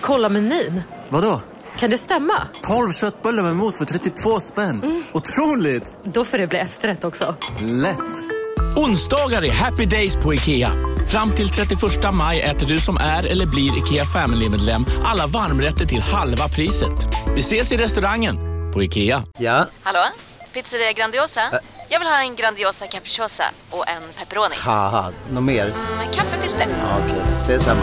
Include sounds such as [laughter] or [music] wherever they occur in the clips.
Kolla menyn. Vadå? Kan det stämma? 12 köttbullar med mos för 32 spänn. Mm. Otroligt! Då får det bli efterrätt också. Lätt! Onsdagar är happy days på IKEA. Fram till 31 maj äter du som är eller blir IKEA Family-medlem alla varmrätter till halva priset. Vi ses i restaurangen på IKEA. Ja? Hallå? Pizzeria Grandiosa? Ä Jag vill ha en Grandiosa capriciosa och en pepperoni. Något mer? Mm, kaffefilter. Ja, Okej, okay. ses samma.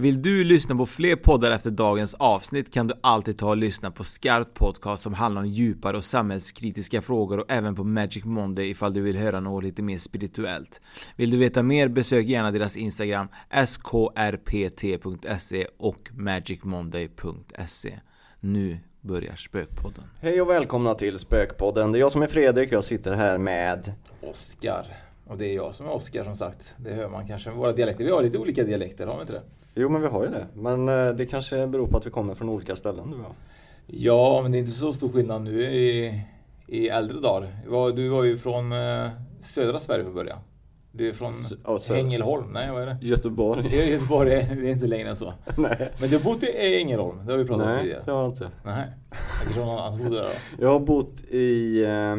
Vill du lyssna på fler poddar efter dagens avsnitt kan du alltid ta och lyssna på Skarpt Podcast som handlar om djupare och samhällskritiska frågor och även på Magic Monday ifall du vill höra något lite mer spirituellt. Vill du veta mer besök gärna deras Instagram skrpt.se och magicmonday.se. Nu börjar Spökpodden. Hej och välkomna till Spökpodden. Det är jag som är Fredrik och jag sitter här med Oskar. Och det är jag som är Oskar som sagt. Det hör man kanske våra dialekter. Vi har lite olika dialekter, har vi inte det? Jo men vi har ju det. Men eh, det kanske beror på att vi kommer från olika ställen du och jag. Ja, men det är inte så stor skillnad nu i, i äldre dagar. Du var ju från eh, södra Sverige från början. Du är från alltså, Ängelholm? Nej, vad är det? Göteborg. Göteborg, [laughs] det är inte längre än så. [laughs] Nej. Men du har bott i Ängelholm? Det har vi pratat Nej, om tidigare. Nej, det har jag inte. Nej. Jag kanske någon annan som bodde där då? [laughs] Jag har bott i eh,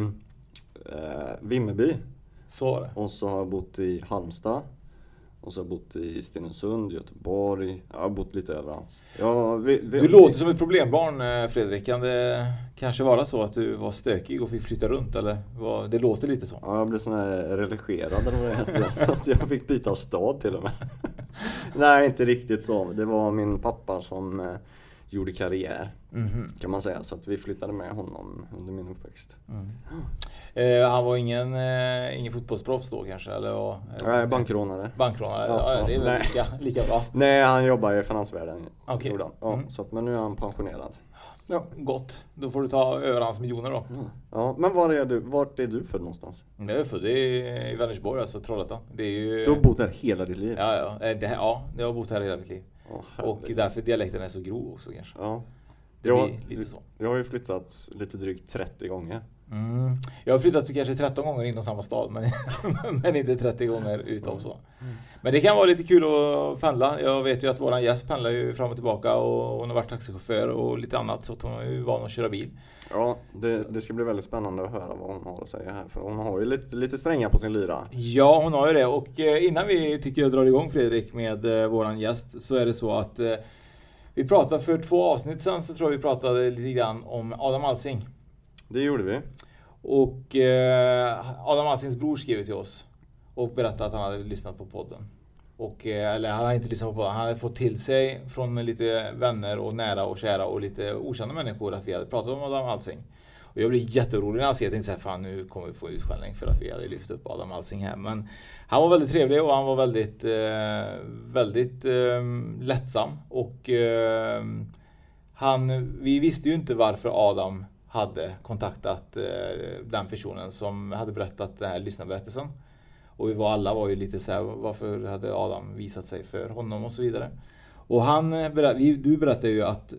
Vimmerby. Så var det. Och så har jag bott i Halmstad. Och så har jag bott i Stenungsund, Göteborg. Jag har bott lite överallt. Ja, vi, vi, du låter som ett problembarn eh, Fredrik. Kan det kanske vara så att du var stökig och fick flytta runt? Eller? Det låter lite så. Ja, jag blev sån här religerad eller vad det heter. [laughs] så att jag fick byta stad till och med. [laughs] Nej, inte riktigt så. Det var min pappa som eh, gjorde karriär. Mm. Kan man säga. Så att vi flyttade med honom under min uppväxt. Mm. Eh, han var ingen, eh, ingen fotbollsproffs då kanske? Eller var, eh, Nej, bankrånare. Bankrånare, ja, ja, det är väl lika, lika bra. Nej, han jobbar i finansvärlden. Okay. Ja, mm. så att, men nu är han pensionerad. Ja, gott. Då får du ta över hans miljoner då. Mm. Ja, men var är du, vart är du född någonstans? Jag är född i Vänersborg, alltså Trollhättan. Det är ju... Du har bott här hela ditt liv? Ja, ja. Det, ja jag har bott här hela mitt liv. Oh, och därför dialekten är så grov också kanske. Ja. Det jag, lite så. Jag har ju flyttat lite drygt 30 gånger. Mm. Jag har flyttat kanske 13 gånger inom samma stad men, [laughs] men inte 30 gånger utom så. Mm. Men det kan vara lite kul att pendla. Jag vet ju att våran gäst pendlar ju fram och tillbaka och hon har varit taxichaufför och lite annat så hon är ju van att köra bil. Ja, det, det, ska bli väldigt spännande att höra vad hon har att säga här för hon har ju lite, lite strängar på sin lyra. Ja, hon har ju det och eh, innan vi tycker jag drar igång Fredrik med eh, våran gäst så är det så att eh, vi pratade för två avsnitt sedan så tror jag vi pratade lite grann om Adam Alsing. Det gjorde vi. Och eh, Adam Alsings bror skrev till oss och berättade att han hade lyssnat på podden. Och, eh, eller han hade inte lyssnat på podden, han hade fått till sig från lite vänner och nära och kära och lite okända människor att vi hade pratat om Adam Alsing. Och jag blev jätteorolig när han ser. Jag tänkte fan nu kommer vi få utskällning för att vi hade lyft upp Adam Alsing här. Men han var väldigt trevlig och han var väldigt, eh, väldigt eh, lättsam. Och eh, han, vi visste ju inte varför Adam hade kontaktat eh, den personen som hade berättat den här lyssnarberättelsen. Och vi var alla var ju lite så här, varför hade Adam visat sig för honom och så vidare. Och han, eh, du berättade ju att,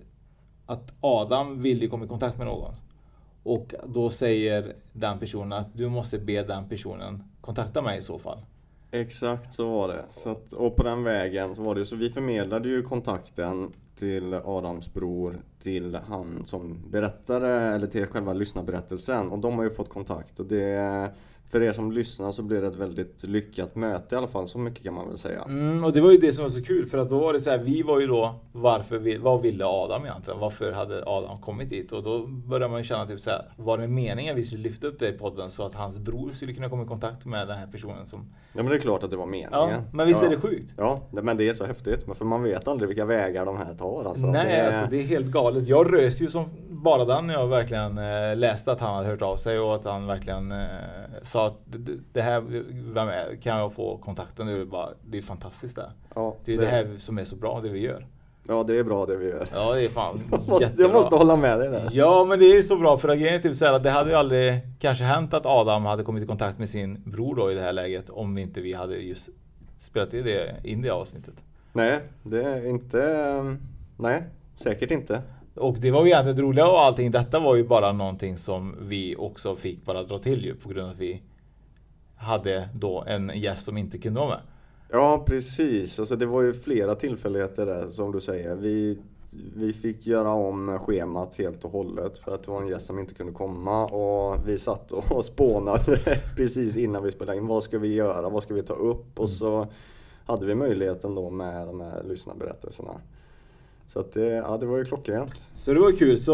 att Adam ville komma i kontakt med någon. Och då säger den personen att du måste be den personen kontakta mig i så fall. Exakt så var det. Så att, och på den vägen så var det så vi förmedlade ju kontakten till Adams bror, till han som berättare eller till själva lyssnarberättelsen. Och de har ju fått kontakt. Och det för er som lyssnar så blir det ett väldigt lyckat möte i alla fall, så mycket kan man väl säga. Mm, och det var ju det som var så kul, för att då var det så här, vi var ju då, varför, vi, vad ville Adam egentligen? Varför hade Adam kommit dit? Och då började man ju känna typ så här, var det meningen vi skulle lyfta upp det i podden så att hans bror skulle kunna komma i kontakt med den här personen som... Ja men det är klart att det var meningen. Ja, men visst ja. är det sjukt? Ja, men det är så häftigt. För man vet aldrig vilka vägar de här tar. Alltså. Nej, det är... alltså det är helt galet. Jag rös ju som bara den när jag verkligen eh, läste att han hade hört av sig och att han verkligen eh, sa att det, här, vem är, kan jag få kontakten? Det är, bara, det är fantastiskt det. Ja, det är det. det här som är så bra, det vi gör. Ja, det är bra det vi gör. Ja, det är fan [laughs] Jag måste, jag måste hålla med dig där. Ja, men det är så bra för att grejen är typ så här att det hade ju aldrig kanske hänt att Adam hade kommit i kontakt med sin bror då i det här läget om inte vi hade just spelat in det, in det avsnittet. Nej, det är inte... Nej, säkert inte. Och det var ju egentligen det roliga av allting. Detta var ju bara någonting som vi också fick bara dra till ju på grund av att vi hade då en gäst som inte kunde vara med. Ja, precis. Alltså, det var ju flera tillfälligheter där som du säger. Vi, vi fick göra om schemat helt och hållet för att det var en gäst som inte kunde komma och vi satt och [laughs] spånade precis innan vi spelade in. Vad ska vi göra? Vad ska vi ta upp? Och så hade vi möjligheten då med de här lyssnarberättelserna. Så att det, ja, det var ju klockrent. Så det var kul. Så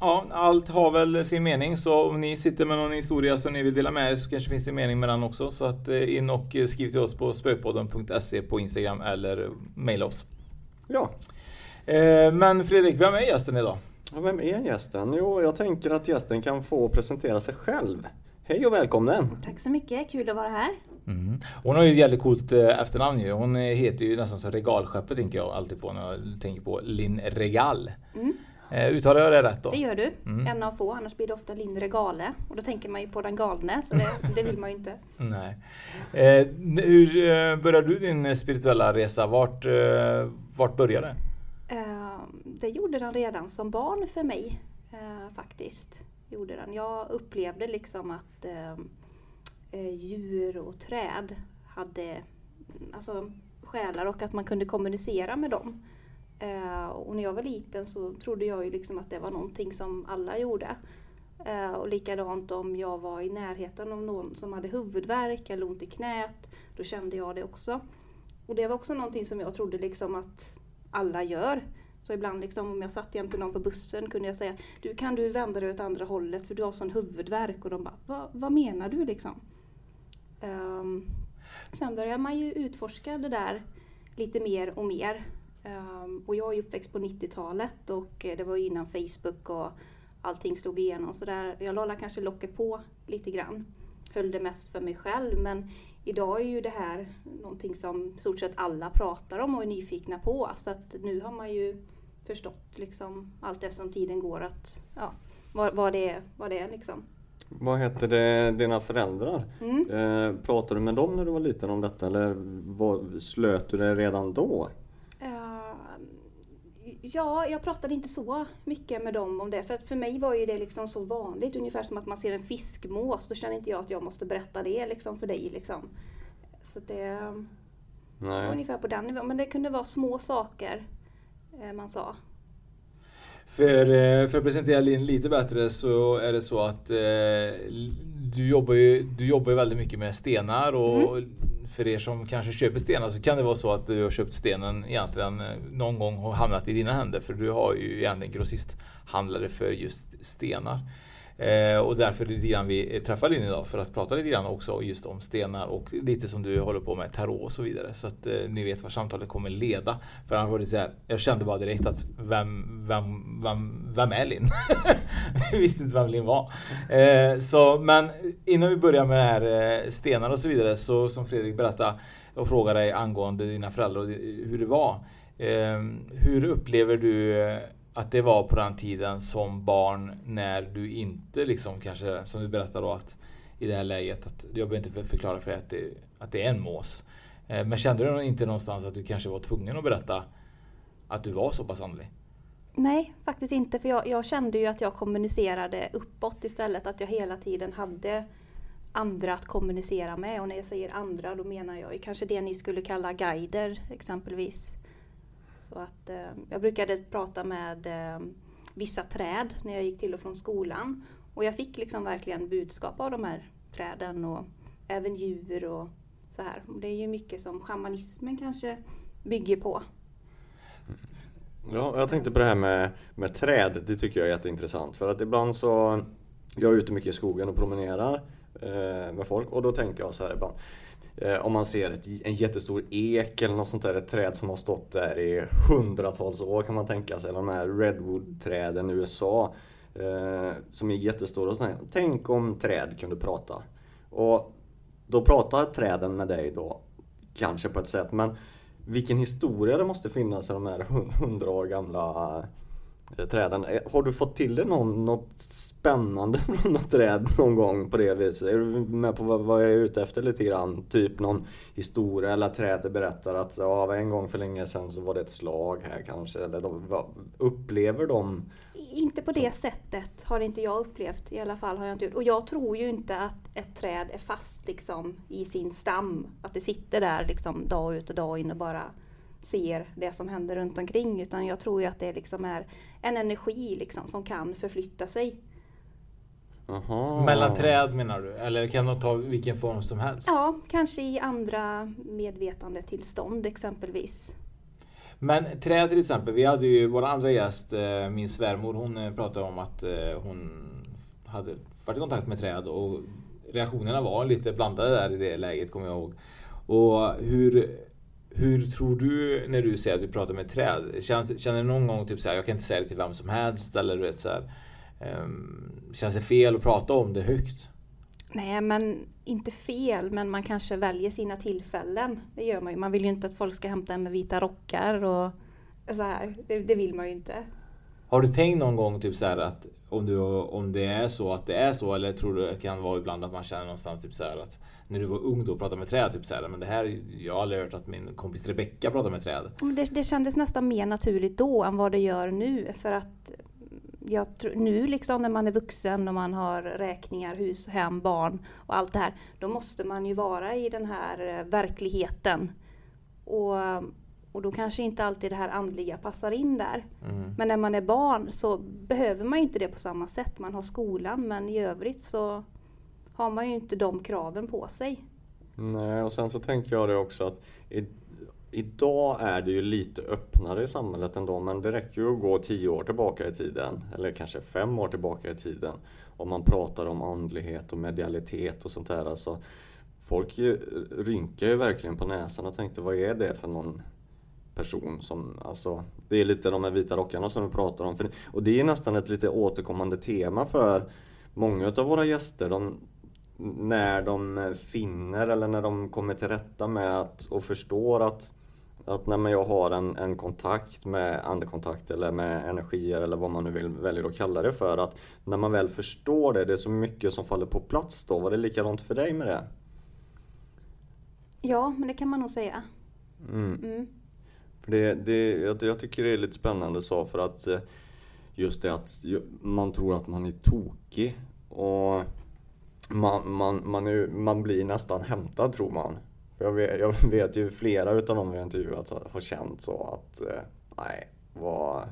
ja, allt har väl sin mening. Så om ni sitter med någon historia som ni vill dela med er så kanske finns det mening med den också. Så att eh, in och eh, skriv till oss på spökpodden.se på Instagram eller mejla oss. Ja. Eh, Men Fredrik, vem är gästen idag? Och vem är gästen? Jo, jag tänker att gästen kan få presentera sig själv. Hej och välkommen! Tack så mycket, kul att vara här. Mm. Hon har ju ett jävligt coolt eh, efternamn ju. Hon eh, heter ju nästan som regalskeppet tänker jag alltid på när jag tänker på Linn Regal. Mm. Eh, uttalar jag det rätt då? Det gör du. Mm. En av få, annars blir det ofta Linn Regale. Och då tänker man ju på den galne, så det, det vill man ju inte. [laughs] Nej. Eh, hur började du din spirituella resa? Vart, eh, vart började det? Eh, det gjorde den redan som barn för mig, faktiskt. Gjorde den. Jag upplevde liksom att eh, eh, Eh, djur och träd hade alltså, själar och att man kunde kommunicera med dem. Eh, och när jag var liten så trodde jag ju liksom att det var någonting som alla gjorde. Eh, och likadant om jag var i närheten av någon som hade huvudvärk eller ont i knät, då kände jag det också. Och det var också någonting som jag trodde liksom att alla gör. Så ibland liksom, om jag satt jämte någon på bussen kunde jag säga Du kan du vända dig åt andra hållet för du har sån huvudvärk och de bara Va, Vad menar du liksom? Um, sen började man ju utforska det där lite mer och mer. Um, och jag är ju uppväxt på 90-talet och eh, det var ju innan Facebook och allting slog igenom. Så där, jag la kanske locket på lite grann. Höll det mest för mig själv men idag är ju det här någonting som i stort sett alla pratar om och är nyfikna på. Så att nu har man ju förstått liksom allt eftersom tiden går att ja, vad, vad, det är, vad det är liksom. Vad heter det, dina föräldrar? Mm. Eh, pratade du med dem när du var liten om detta eller vad, slöt du det redan då? Eh, ja, jag pratade inte så mycket med dem om det. För för mig var ju det liksom så vanligt. Ungefär som att man ser en fiskmås. Då känner inte jag att jag måste berätta det liksom för dig. Liksom. Så det var Nej. ungefär på den nivån. Men det kunde vara små saker eh, man sa. För, eh, för att presentera Linn lite bättre så är det så att eh, du, jobbar ju, du jobbar ju väldigt mycket med stenar och för er som kanske köper stenar så kan det vara så att du har köpt stenen egentligen eh, någon gång och hamnat i dina händer för du har ju egentligen grossisthandlare för just stenar. Eh, och därför är det lite grann vi träffar in idag för att prata lite grann också just om stenar och lite som du håller på med tarot och så vidare. Så att eh, ni vet vad samtalet kommer leda. För annars var det så här, jag kände bara direkt att vem, vem, vem, vem är Linn? [laughs] Vi visste inte vem Linn var. Eh, så, men innan vi börjar med det här eh, stenar och så vidare så som Fredrik berättade och frågade dig angående dina föräldrar och hur det var. Eh, hur upplever du eh, att det var på den tiden som barn när du inte liksom kanske, som du berättade då att i det här läget att jag behöver inte förklara för dig att det, att det är en mås. Eh, men kände du inte någonstans att du kanske var tvungen att berätta att du var så pass andlig? Nej, faktiskt inte. För jag, jag kände ju att jag kommunicerade uppåt istället. Att jag hela tiden hade andra att kommunicera med. Och när jag säger andra då menar jag kanske det ni skulle kalla guider exempelvis. Så att eh, jag brukade prata med eh, vissa träd när jag gick till och från skolan. Och jag fick liksom verkligen budskap av de här träden och även djur och så här. Det är ju mycket som shamanismen kanske bygger på. Ja, jag tänkte på det här med, med träd. Det tycker jag är jätteintressant. För att ibland så, jag är ute mycket i skogen och promenerar eh, med folk och då tänker jag så här ibland. Eh, om man ser ett, en jättestor ek eller något sånt där, ett träd som har stått där i hundratals år kan man tänka sig. Eller de här redwood-träden i USA. Eh, som är jättestora och sådär. Tänk om träd kunde prata. Och då pratar träden med dig då, kanske på ett sätt. Men vilken historia det måste finnas i de här hundra år gamla eh, Eh, träden. Eh, har du fått till dig någon, något spännande [laughs] från något träd någon gång på det viset? Är du med på vad, vad jag är ute efter lite grann? Typ någon historia eller att trädet berättar att ja, en gång för länge sedan så var det ett slag här kanske. Eller de, vad, upplever de Inte på det sättet har inte jag upplevt. I alla fall har jag inte gjort. Och jag tror ju inte att ett träd är fast liksom i sin stam. Att det sitter där liksom dag ut och dag in och bara ser det som händer runt omkring. Utan jag tror ju att det liksom är en energi liksom som kan förflytta sig. Aha. Mellan träd menar du? Eller kan de ta vilken form som helst? Ja, kanske i andra medvetandetillstånd exempelvis. Men träd till exempel, vi hade ju vår andra gäst, eh, min svärmor, hon eh, pratade om att eh, hon hade varit i kontakt med träd och reaktionerna var lite blandade där i det läget, kommer jag ihåg. Och hur, hur tror du när du säger att du pratar med träd? Känns, känner du någon gång typ så här, jag kan inte säga det till vem som helst eller du vet så här, ehm, Känns det fel att prata om det högt? Nej, men inte fel, men man kanske väljer sina tillfällen. Det gör man ju. Man vill ju inte att folk ska hämta en med vita rockar och så här. Det, det vill man ju inte. Har du tänkt någon gång typ så att om, du, om det är så att det är så eller tror du att det kan vara ibland att man känner någonstans typ så här att när du var ung då och pratade med träd typ så här men det här jag har aldrig hört att min kompis Rebecka pratar med träd. Det, det kändes nästan mer naturligt då än vad det gör nu. För att jag tror, nu liksom när man är vuxen och man har räkningar, hus, hem, barn och allt det här. Då måste man ju vara i den här eh, verkligheten. Och, och då kanske inte alltid det här andliga passar in där. Mm. Men när man är barn så behöver man ju inte det på samma sätt. Man har skolan men i övrigt så har man ju inte de kraven på sig. Nej, och sen så tänker jag det också att i, idag är det ju lite öppnare i samhället ändå, men det räcker ju att gå tio år tillbaka i tiden, eller kanske fem år tillbaka i tiden, om man pratar om andlighet och medialitet och sånt där. Alltså, folk ju, rynkar ju verkligen på näsan och tänkte, vad är det för någon person som, alltså, det är lite de här vita rockarna som du pratar om. För, och det är nästan ett lite återkommande tema för många av våra gäster. De, när de finner eller när de kommer till rätta med att, och förstår att, att när jag har en, en kontakt med andekontakt eller med energier eller vad man nu vill, väljer att kalla det för. Att när man väl förstår det, det är så mycket som faller på plats då. Var det likadant för dig med det? Ja, men det kan man nog säga. Mm. Mm. För det, det, jag, jag tycker det är lite spännande så för att eh, just det att man tror att man är tokig och man, man, man, är, man blir nästan hämtad tror man. Jag, vet, jag [laughs] vet ju flera utav dem vi intervjuat har känt så att eh, nej, vad,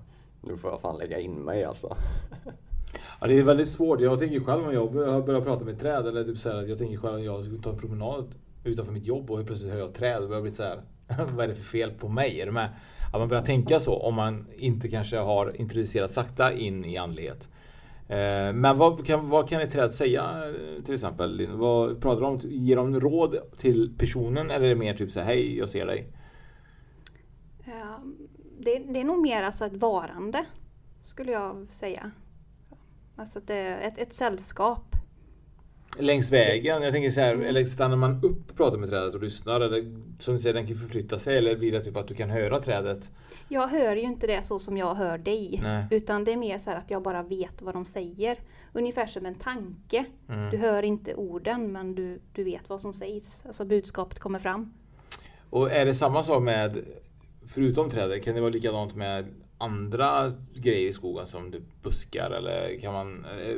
nu får jag fan lägga in mig alltså. [laughs] Ja, det är väldigt svårt. Jag tänker själv om jag börjar prata med träd eller typ så här, jag tänker själv om jag skulle ta en promenad utanför mitt jobb och helt plötsligt hör jag träd och börjar bli så här. [laughs] vad är det för fel på mig? Är du med? Att man börjar tänka så om man inte kanske har introducerat sakta in i andlighet. Eh, Men vad kan, vad kan ett träd säga eh, till exempel? Vad pratar de om? Ger de råd till personen eller är det mer typ så här, hej jag ser dig? Det, det är nog mer alltså ett varande, skulle jag säga. Alltså att det är ett, ett sällskap. Längs vägen? Jag tänker så här, eller stannar man upp och pratar med trädet och lyssnar? Eller som du säger, den kan förflytta sig eller blir det typ att du kan höra trädet? Jag hör ju inte det så som jag hör dig. Nej. Utan det är mer så här att jag bara vet vad de säger. Ungefär som en tanke. Mm. Du hör inte orden men du, du vet vad som sägs. Alltså budskapet kommer fram. Och är det samma sak med, förutom trädet, kan det vara likadant med andra grejer i skogen som typ buskar eller kan man eh,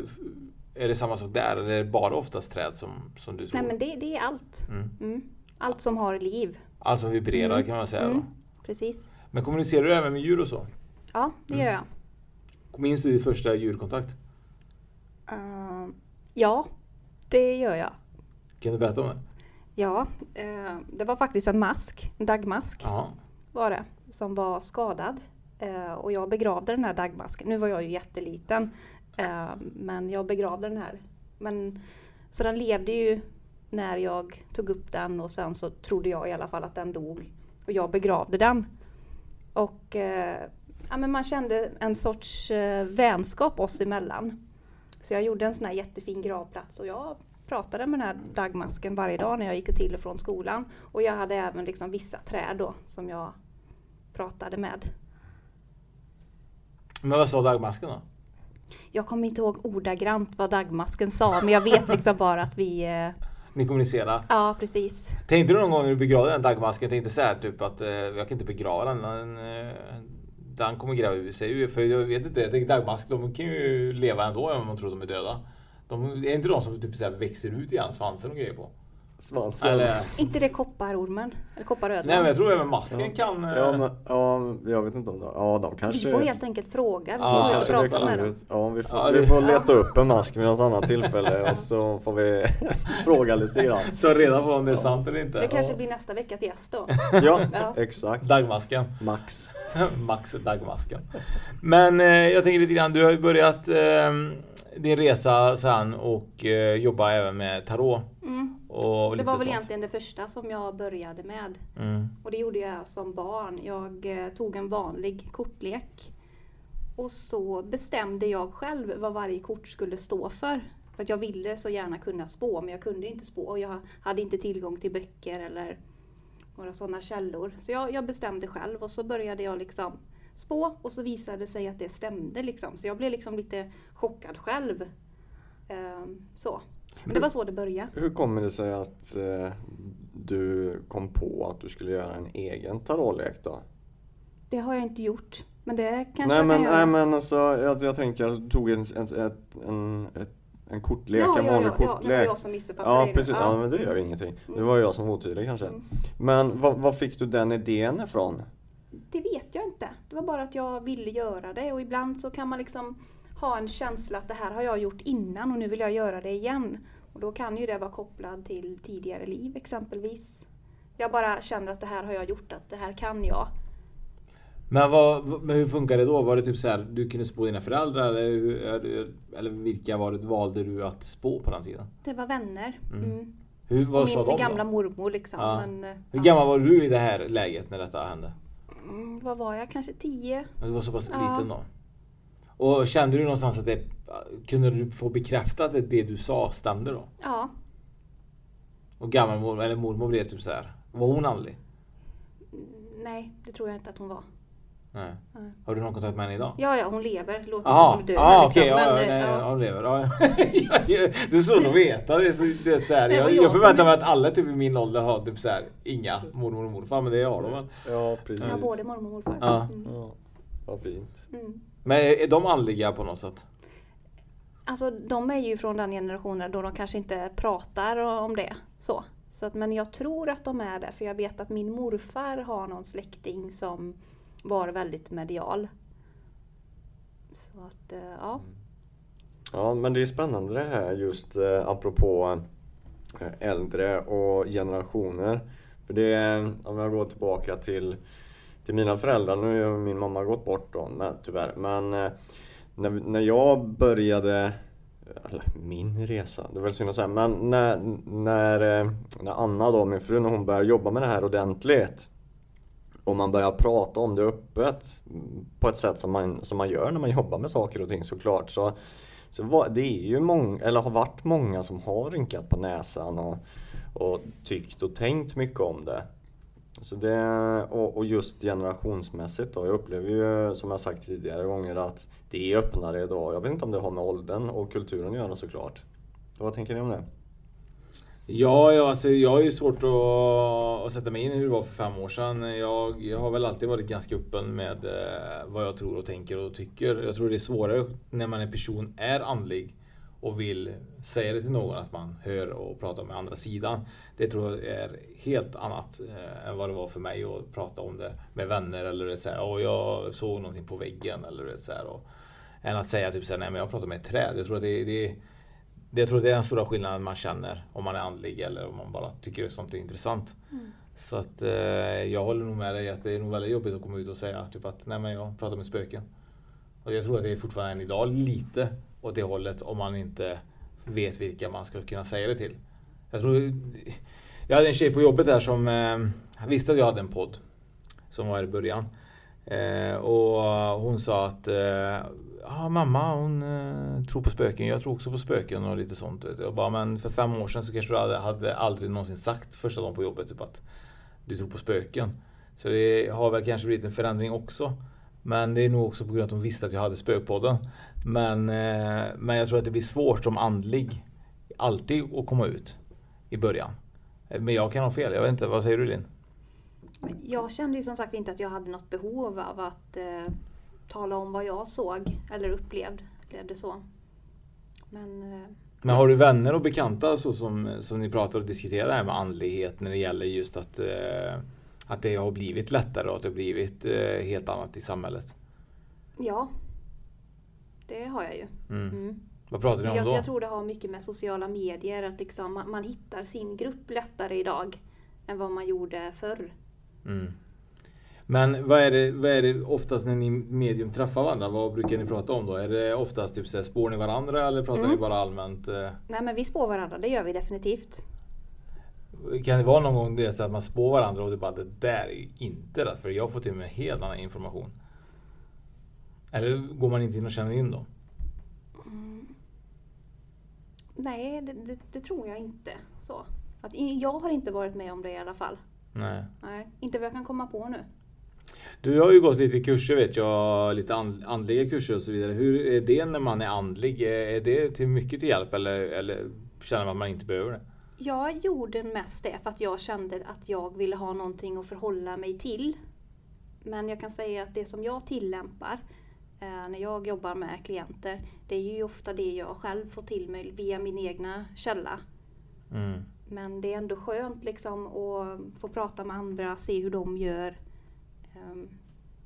är det samma sak där eller är det bara oftast träd som, som du tror? Nej men det, det är allt. Mm. Mm. Allt som har liv. Allt som vibrerar Mm. kan man säga Mm. Precis. Men kommunicerar du även med djur och så? Ja, det Mm. gör jag. Minns du din första djurkontakt? Ehm, ja, det gör jag. Kan du berätta om det? Ja, eh, det var faktiskt en mask, en dagmask Ja. var det, som var skadad. Eh, och jag begravde den här dagmasken. Nu var jag ju jätteliten, eh, men jag begravde den här. Men, så den levde ju när jag tog upp den och sen så trodde jag i alla fall att den dog. Och jag begravde den. Och eh, ja, men man kände en sorts eh, vänskap oss emellan. Så jag gjorde en sån här jättefin gravplats och jag pratade med den här dagmasken varje dag när jag gick till och från skolan. Och jag hade även liksom vissa träd då som jag pratade med. Men vad sa dagmasken då? Jag kommer inte ihåg ordagrant vad dagmasken sa men jag vet liksom bara att vi... eh, Ni kommunicerar? Ja precis. Tänkte du någon gång när du begravde den dagmasken, tänkte så här typ att eh, jag kan inte begrava den. Den, eh, den kommer gräva ur sig. För jag vet inte, jag tänker dagmask, de kan ju leva ändå även om man tror de är döda. De, är inte de som typ så växer ut igen, svansen och grejer på? Svansen. Eller, Inte det kopparormen? Eller kopparödlan? nej men jag tror även masken kan... eh, Ja, men, ja, jag vet inte om det. Ja, de kanske... Vi får helt enkelt fråga. Vi Ja, får kanske prata växer med dem. Ja, vi får, Ja, vi det- får leta upp en mask vid något annat tillfälle och så får vi [laughs] fråga lite grann. Ta reda på om det är sant eller inte. Det kanske blir nästa veckas gäst då. Ja, Ja. exakt. Dagmasken. Max. [laughs] Max dagmasken. Men eh, jag tänker lite grann, du har ju börjat eh, din resa sen och eh, jobba även med tarot. Mm. Det var väl sånt. egentligen det första som jag började med. Mm. Och det gjorde jag som barn. Jag eh, tog en vanlig kortlek. Och så bestämde jag själv vad varje kort skulle stå för. För jag ville så gärna kunna spå men jag kunde inte spå. Och jag hade inte tillgång till böcker eller några sådana källor. Så jag, jag bestämde själv och så började jag liksom spå och så visade det sig att det stämde liksom. Så jag blev liksom lite chockad själv. Ehm, så. Men det var så det började. Hur kommer det sig att eh, du kom på att du skulle göra en egen tarotlek då? Det har jag inte gjort. Men det kanske Nej jag men, kan göra. nej men alltså jag, jag tänker att du tog en, en, en, ett, en kortlek, Ja, en ja, vanlig ja, ja, det var kortlek. jag som missuppfattade Ja det. precis, ja. Ja. men det gör ingenting. Det var jag som var otydlig kanske. Men vad, vad fick du den idén ifrån? Det vet jag inte. Det var bara att jag ville göra det och ibland så kan man liksom ha en känsla att det här har jag gjort innan och nu vill jag göra det igen. Och då kan ju det vara kopplad till tidigare liv exempelvis. Jag bara känner att det här har jag gjort, att det här kan jag. Men, vad, men hur funkar det då? Var det typ så här, du kunde spå dina föräldrar eller, hur, eller vilka var det, valde du att spå på den tiden? Det var vänner. Mm. Hur, vad Och sa min de gamla då? mormor liksom. Ja. Men, Hur ja. gammal var du i det här läget när detta hände? Mm, vad var jag? Kanske tio? Du var så pass Ja. liten då? Och kände du någonstans att det, kunde du få bekräftat att det du sa stämde då? Ja. Och gammalmor, eller mormor blev typ så här. Var hon andlig? Nej, det tror jag inte att hon var. Nej. Nej. Har du någon kontakt med henne idag? Ja, ja, hon lever. Låter som Jaha, hon är död. ah, liksom. okej, ja, Men, nej, eh, ja. ja. hon lever. Ja. det är så att veta. Det är så, det är så här. Jag, jag jag förväntar som- mig att alla typ i min ålder har typ så här, inga mormor och morfar, men det har de väl? Ja precis. Ja, både mormor och morfar. Ja. Mm. Ja, vad fint. Mm. Men är de andliga på något sätt? Alltså de är ju från den generationen då de kanske inte pratar om det. Så. Så att, men jag tror att de är det för jag vet att min morfar har någon släkting som var väldigt medial. Så att eh, ja. Ja men det är spännande det här just eh, apropå eh, äldre och generationer. För det är, om jag går tillbaka till, till mina föräldrar, nu har min mamma gått bort då men, tyvärr. Men eh, när, när jag började, eller min resa, det är väl synd att säga, men när, när, eh, när Anna då, min fru, när hon började jobba med det här ordentligt och man börjar prata om det öppet på ett sätt som man, som man gör när man jobbar med saker och ting såklart. Så, så var, det är ju många, eller har varit många som har rynkat på näsan och, och tyckt och tänkt mycket om det. Så det och, just generationsmässigt då. Jag upplever ju som jag sagt tidigare gånger att det är öppnare idag. Jag vet inte om det har med åldern och kulturen att göra såklart. Vad tänker ni om det? Ja, jag, alltså, jag har ju svårt att, att sätta mig in i hur det var för fem år sedan. Jag, jag har väl alltid varit ganska öppen med eh, vad jag tror och tänker och tycker. Jag tror det är svårare när man är person är andlig och vill säga det till någon att man hör och pratar med andra sidan. Det tror jag är helt annat eh, än vad det var för mig att prata om det med vänner eller det, så här, "Åh, jag såg någonting på väggen eller det, så här, och, än att säga typ så här, nej men jag pratar med ett träd. Jag tror att det, det det, jag tror det är den stora skillnaden man känner om man är andlig eller om man bara tycker sånt är intressant. Så att eh, jag håller nog med dig att det är nog väldigt jobbigt att komma ut och säga typ att nej men jag pratar med spöken. Och jag tror att det är fortfarande än idag lite åt det hållet om man inte vet vilka man ska kunna säga det till. Jag tror jag hade en tjej på jobbet här som eh, visste att jag hade en podd som var i början. Eh, och hon sa att eh, ah, mamma hon eh, tror på spöken, jag tror också på spöken och lite sånt. vet. Jag bara, men för fem år sedan så kanske du hade, hade aldrig någonsin sagt första dagen på jobbet typ att du tror på spöken. Så det har väl kanske blivit en förändring också. Men det är nog också på grund av att de visste att jag hade spökpodden. Men, eh, men jag tror att det blir svårt som andlig alltid att komma ut i början. Men jag kan ha fel, jag vet inte. Vad säger du Linn? Jag kände ju som sagt inte att jag hade något behov av att eh, tala om vad jag såg eller upplevde. upplevde så. Men eh, Men har du vänner och bekanta så som, som ni pratar och diskuterar det här med andlighet när det gäller just att, eh, att det har blivit lättare och att det har blivit eh, helt annat i samhället? ja, det har jag ju. Mm. Mm. Vad pratar ni om Jag, då? jag tror det har mycket med sociala medier, att liksom man, man hittar sin grupp lättare idag än vad man gjorde förr. Mm. Men vad är, det, vad är det oftast när ni medium träffar varandra? Vad brukar ni prata om då? Är det oftast typ så här, spår ni varandra eller pratar Mm. ni bara allmänt? eh? Nej men vi spår varandra, det gör vi definitivt. Kan det vara någon gång det att man spår varandra och det bara det där är ju inte rätt för jag fått till mig helt annan information. Eller går man inte in och känner in då? Nej, det, det, det tror jag inte. Så. Att, jag har inte varit med om det i alla fall. Nej. Nej, inte vad jag kan komma på nu. Du har ju gått lite kurser vet jag, lite and, andliga kurser och så vidare. Hur är det när man är andlig? Är det till mycket till hjälp eller, eller känner man att man inte behöver det? Jag gjorde mest det för att jag kände att jag ville ha någonting att förhålla mig till. Men jag kan säga att det som jag tillämpar när jag jobbar med klienter, det är ju ofta det jag själv får till mig via min egna källa. Mm. Men det är ändå skönt liksom att få prata med andra, se hur de gör. Ehm,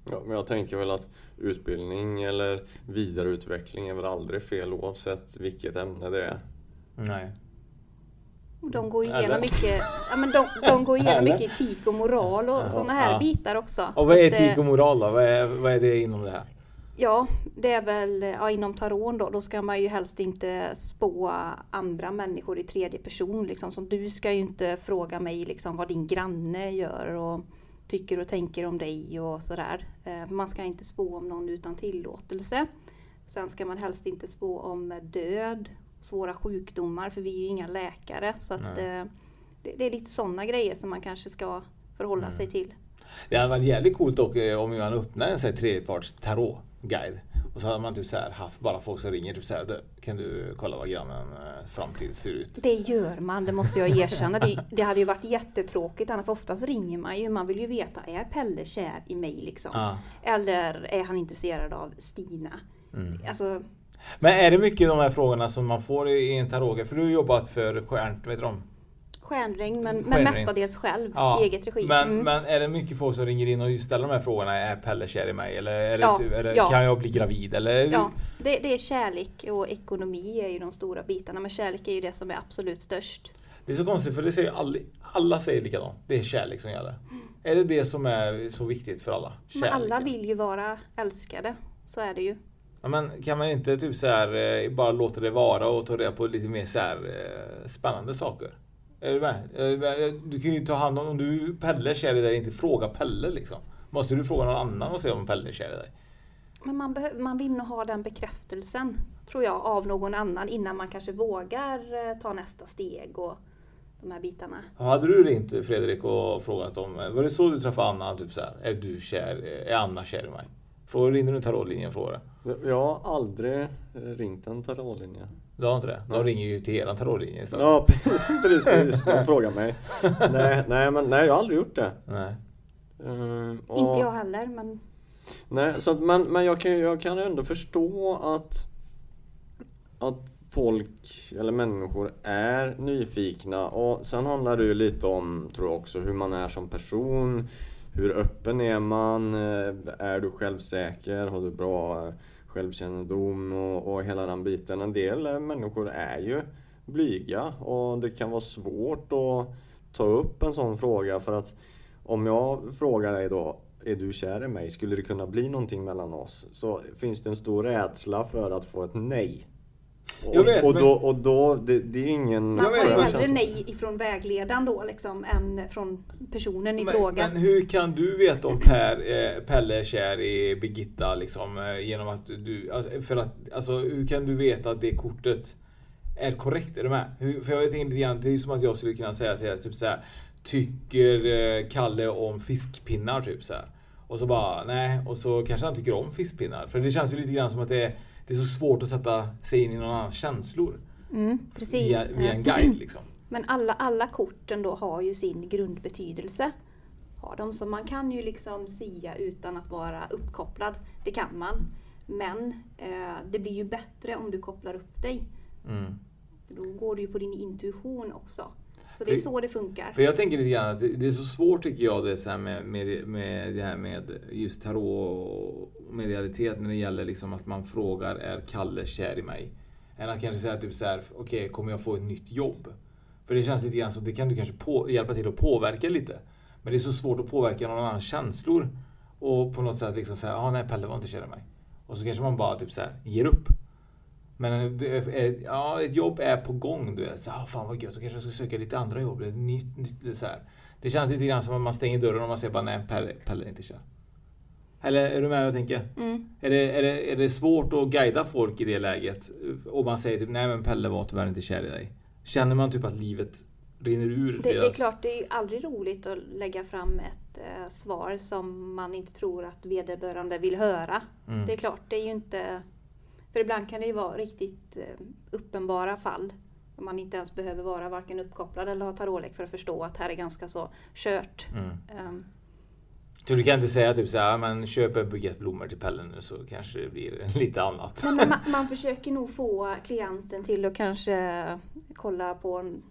Ja, men jag tänker väl att utbildning eller vidareutveckling är väl aldrig fel oavsett vilket ämne det är. Nej. De går Eller? igenom mycket, ja, men de, de går igenom Eller? mycket etik och moral och sådana här ja. bitar också. Och vad är eh, etik och moral då? Vad är, vad är det inom det här? Ja, det är väl ja, inom taron då. Då ska man ju helst inte spå andra människor i tredje person. Liksom. Så du ska ju inte fråga mig liksom, vad din granne gör och tycker och tänker om dig och sådär. Eh, Man ska inte spå om någon utan tillåtelse. Sen ska man helst inte spå om död, svåra sjukdomar, för vi är ju inga läkare. Så att, Nej. eh, det, det är lite sådana grejer som man kanske ska förhålla Mm. sig till. Det hade varit jävligt coolt dock eh, om man öppnar en sån här tarotguide. Och så hade man typ så här haft bara folk som ringer typ så här. "Du, Kan du kolla vad grannen eh, framtid ser ut? Det gör man, det måste jag erkänna. Det, det hade ju varit jättetråkigt annars, för oftast ringer man ju. Man vill ju veta, är Pelle kär i mig liksom? Ja. Eller är han intresserad av Stina? Mm. Alltså, Men är det mycket de här frågorna som man får i en tarotguide? För du har jobbat för Stjärn, vet du de? Stjärnregn, men, men mestadels själv, i eget regi. Men, Mm. men är det mycket folk som ringer in och ställer de här frågorna? Är Pelle kär i mig? Eller, är det, Ja, typ- är det, ja. kan jag bli gravid? Eller, Ja, det, det är kärlek och ekonomi är ju de stora bitarna. Men kärlek är ju det som är absolut störst. Det är så konstigt för det säger alla, alla säger likadant. Det är kärlek som gäller. Är det det som är så viktigt för alla? Men alla Kärleken. vill ju vara älskade. Så är det ju. Ja, men kan man inte typ så här, eh, bara låta det vara och ta reda på lite mer så här, eh, spännande saker? Är du med? Eh, Du kan ju ta hand om, om du Pelle är kär i dig, inte fråga Pelle liksom. Måste du fråga någon annan och se om Pelle är kär i dig? Men man, behö- man vill nog ha den bekräftelsen, tror jag, av någon annan innan man kanske vågar eh, ta nästa steg och de här bitarna. Hade du ringt Fredrik och frågat om, var det så du träffade Anna? Typ så här, är du kär, är Anna kär i mig? Ringde du tarotlinjen och frågade? Jag har aldrig eh, ringt en tarotlinje. Du har inte det? De ringer ju till eran tarotlinje istället. Ja [laughs] precis, precis. de frågar mig. Nej, nej, men nej, jag har aldrig gjort det. Nej. Eh, och- Inte jag heller, men Nej, så att, men, men jag kan, jag kan ändå förstå att, att folk eller människor är nyfikna och sen handlar det ju lite om, tror jag också, hur man är som person. Hur öppen är man? Eh, Är du självsäker? Har du bra självkännedom och, och hela den biten? En del eh, människor är ju blyga och det kan vara svårt att ta upp en sån fråga för att om jag frågar dig då är du kär i mig? Skulle det kunna bli någonting mellan oss? Så finns det en stor rädsla för att få ett nej. Och, Jag vet, och, men- då, och då, det, det är ingen... Man tar ju hellre nej ifrån vägledaren då liksom än från personen i Men, fråga. men hur kan du veta om Per, eh, Pelle är kär i Birgitta liksom, eh, genom att du, alltså, för att, alltså hur kan du veta att det kortet är korrekt? Är du med? Hur, för jag tänker lite grann, det är som att jag skulle kunna säga till dig typ så här, Tycker eh, Kalle om fiskpinnar typ så här. Och så bara nej, och så kanske han tycker om fiskpinnar. För det känns ju lite grann som att det är, det är så svårt att sätta sig in i någon annans känslor. Mm. Via, via en guide liksom. Men alla, alla korten då har ju sin grundbetydelse. Har de, så man kan ju liksom sia utan att vara uppkopplad. Det kan man. Men eh, det blir ju bättre om du kopplar upp dig. Mm. För Då går du ju på din intuition också. Så det är För- så det funkar. För jag tänker lite grann att det, är så svårt tycker jag det, så här med, med, med det här med just tarot och medialitet när det gäller liksom att man frågar är Kalle kär i mig? Än att kanske säga typ så här, okej kommer jag få ett nytt jobb? För det känns lite grann så det kan du kanske på, hjälpa till att påverka lite. Men det är så svårt att påverka någon annans känslor. Och på något sätt liksom säga, ah, nej Pelle var inte kär i mig. Och så kanske man bara typ så här, ger upp. Men eh, eh, ja, ett jobb är på gång. Du vet. Så, ah, fan vad gött, så kanske jag ska söka lite andra jobb. Ett nytt, nytt, så här. Det känns lite grann som att man stänger dörren och man säger bara nej, Pelle, Pelle inte kär. Eller är du med jag tänker? Mm. Är, det, är, det, är det svårt att guida folk i det läget? Om man säger typ nej men Pelle var tyvärr inte kär i dig. Känner man typ att livet rinner ur Det, det är deras... klart, det är ju aldrig roligt att lägga fram ett eh, svar som man inte tror att vederbörande vill höra. Mm. Det är klart, det är ju inte... För ibland kan det ju vara riktigt eh, uppenbara fall. Om man inte ens behöver vara varken uppkopplad eller ha tarotlek för att förstå att här är ganska så kört. Mm. Ehm, Så du kan inte säga typ så här, men köp en bukett blommor till Pelle nu så kanske det blir [laughs] lite annat. Nej, men man, man försöker nog få klienten till att kanske kolla på en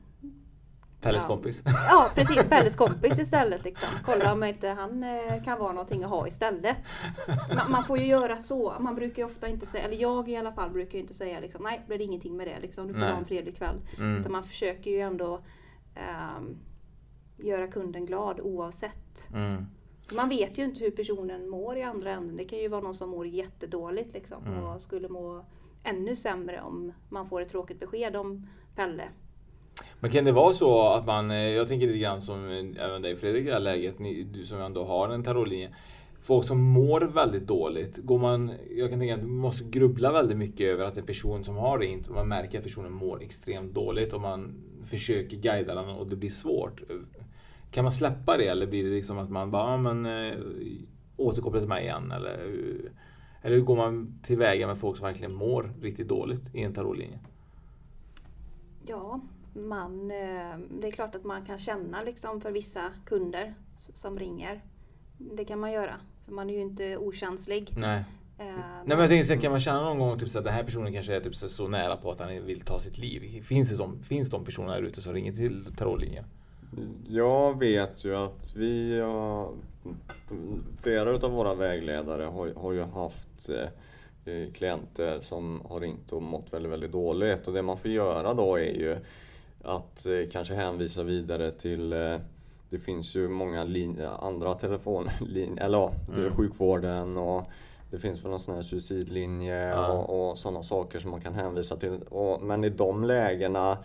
Pelles Ja. kompis. [laughs] Ja precis, Pelles kompis istället. Liksom. Kolla om inte han eh, kan vara någonting att ha istället. Man, man får ju göra så. Man brukar ju ofta inte säga, eller jag i alla fall brukar inte säga liksom, nej blir det ingenting med det. Liksom. Du får Nej. ha en trevlig kväll. Mm. Utan man försöker ju ändå ehm, göra kunden glad oavsett. Mm. Man vet ju inte hur personen mår i andra änden. Det kan ju vara någon som mår jättedåligt liksom, Mm. och skulle må ännu sämre om man får ett tråkigt besked om Pelle. Men kan det vara så att man, eh, jag tänker lite grann som eh, även dig Fredrik i det här läget, ni, du som ändå har en tarotlinje. Folk som mår väldigt dåligt, går man, jag kan tänka att man måste grubbla väldigt mycket över att en person som har det inte, man märker att personen mår extremt dåligt och man försöker guida den och det blir svårt. Kan man släppa det eller blir det liksom att man bara, men eh, återkoppla till mig igen eller hur- eller hur går man tillväga med folk som verkligen mår riktigt dåligt i en tarotlinje? Ja, man, eh, det är klart att man kan känna liksom för vissa kunder som ringer. Det kan man göra, för man är ju inte okänslig. Nej. Eh, Nej men jag här, kan man känna någon gång typ så att den här personen kanske är typ så, så nära på att han vill ta sitt liv? Finns det som, finns de personer där ute som ringer till tarotlinjen? Jag vet ju att vi har, flera utav våra vägledare har, har ju haft eh, klienter som har ringt och mått väldigt, väldigt dåligt. Och det man får göra då är ju att eh, kanske hänvisa vidare till eh, det finns ju många lin- andra telefonlinjer, [laughs] eller ja, det är Mm. sjukvården och det finns väl någon sån här suicidlinje Ja. och, och sådana saker som man kan hänvisa till. Och, men i de lägena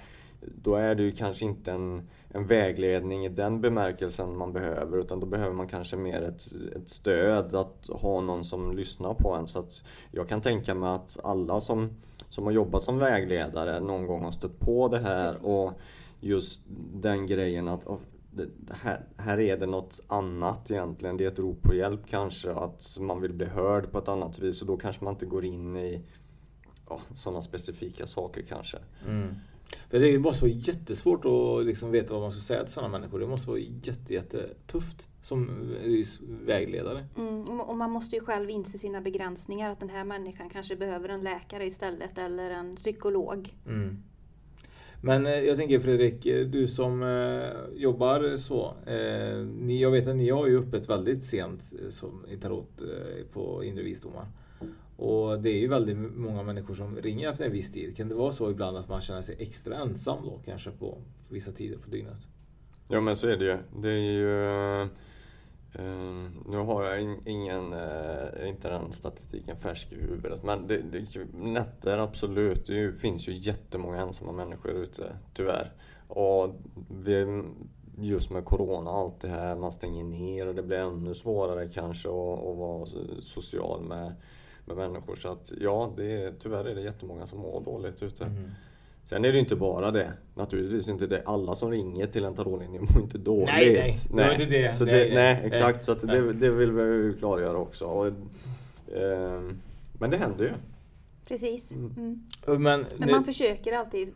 då är det ju kanske inte en, en vägledning i den bemärkelsen man behöver utan då behöver man kanske mer ett, ett stöd, att ha någon som lyssnar på en. Så att jag kan tänka mig att alla som, som har jobbat som vägledare någon gång har stött på det här och just den grejen att "Åh, det, det här, här är det något annat egentligen. Det är ett rop på hjälp kanske, att man vill bli hörd på ett annat vis och då kanske man inte går in i ja, sådana specifika saker kanske. Mm. För det måste vara jättesvårt att liksom veta vad man ska säga till sådana människor. Det måste vara jätte, jättetufft som eh, vägledare. Mm, och man måste ju själv inse sina begränsningar. Att den här människan kanske behöver en läkare istället eller en psykolog. Mm. Men eh, jag tänker Fredrik, eh, du som jobbar så. Ni, jag vet att ni har ju öppet väldigt sent som i tarot på inre visdomar. Och det är ju väldigt många människor som ringer efter en viss tid. Kan det vara så ibland att man känner sig extra ensam då kanske på vissa tider på dygnet? Ja men så är det ju. Det är ju Uh, nu har jag in, ingen, uh, inte den statistiken färsk i huvudet men det, det, nätter absolut, det ju- finns ju jättemånga ensamma människor ute tyvärr. Och vi, just med Corona och allt det här, man stänger ner och det blir ännu svårare kanske att, att vara social med, med människor. Så att ja, det, är- tyvärr är det jättemånga som mår dåligt ute. Sen är det inte bara det. Naturligtvis inte det. Alla som ringer till en tarotlinje mår inte dåligt. Nej, nej. Det inte det. Så Det- det, nej, nej. exakt. Så att Nej. det, det vill vi klargöra också. Och, ehm, men det händer ju. Precis. Mm. Men, Men nu- man försöker alltid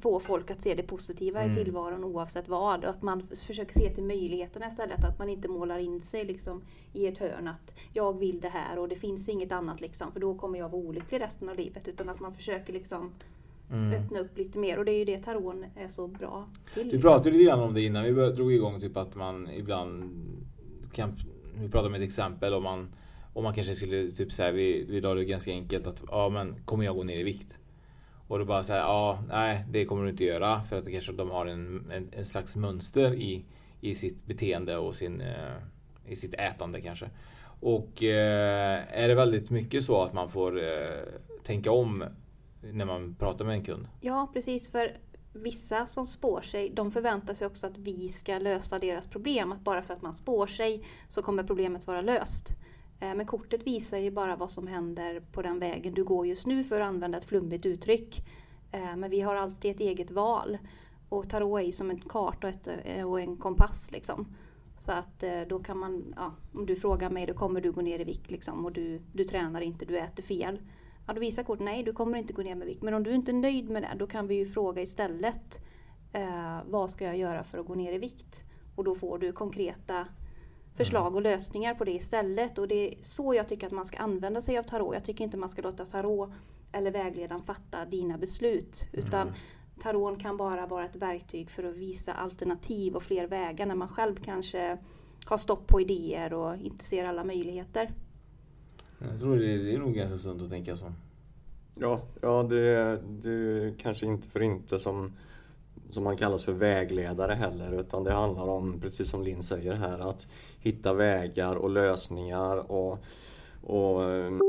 få folk att se det positiva Mm. i tillvaron oavsett vad. Och att man försöker se till möjligheterna istället. Att man inte målar in sig liksom i ett hörn att jag vill det här och det finns inget annat liksom. För då kommer jag vara olycklig resten av livet. Utan att man försöker liksom Mm. öppna upp lite mer. Och det är ju det taron är så bra till. Vi pratade lite grann om det innan vi drog igång, typ att man ibland kan, vi pratade om ett exempel om man, om man kanske skulle typ säga, vi, vi la det ganska enkelt att ja men kommer jag gå ner i vikt? Och då bara säga ja, nej det kommer du inte göra för att det kanske de har en, en, en slags mönster i, i sitt beteende och sin, eh, i sitt ätande kanske. Och eh, är det väldigt mycket så att man får eh, tänka om när man pratar med en kund? Ja precis. För vissa som spår sig, de förväntar sig också att vi ska lösa deras problem. Att bara för att man spår sig så kommer problemet vara löst. Eh, men kortet visar ju bara vad som händer på den vägen du går just nu för att använda ett flummigt uttryck. Eh, men vi har alltid ett eget val. Och tarot är ju som en karta och, ett, eh, och en kompass liksom. Så att då kan man, ja, om du frågar mig då kommer du gå ner i vikt liksom och du, du tränar inte, du äter fel. Ja, då visar kortet nej, du kommer inte gå ner med vikt. Men om du inte är nöjd med det, då kan vi ju fråga istället eh, vad ska jag göra för att gå ner i vikt? Och då får du konkreta förslag och lösningar på det istället. Och det är så jag tycker att man ska använda sig av tarot. Jag tycker inte man ska låta tarot eller vägledaren fatta dina beslut. Utan tarot kan bara vara ett verktyg för att visa alternativ och fler vägar när man själv kanske har stopp på idéer och inte ser alla möjligheter. Jag tror det är, det är nog ganska sunt att tänka så. Ja, ja det, det är kanske inte för inte som, som man kallas för vägledare heller utan det handlar om, precis som Linn säger här, att hitta vägar och lösningar och, och ehm.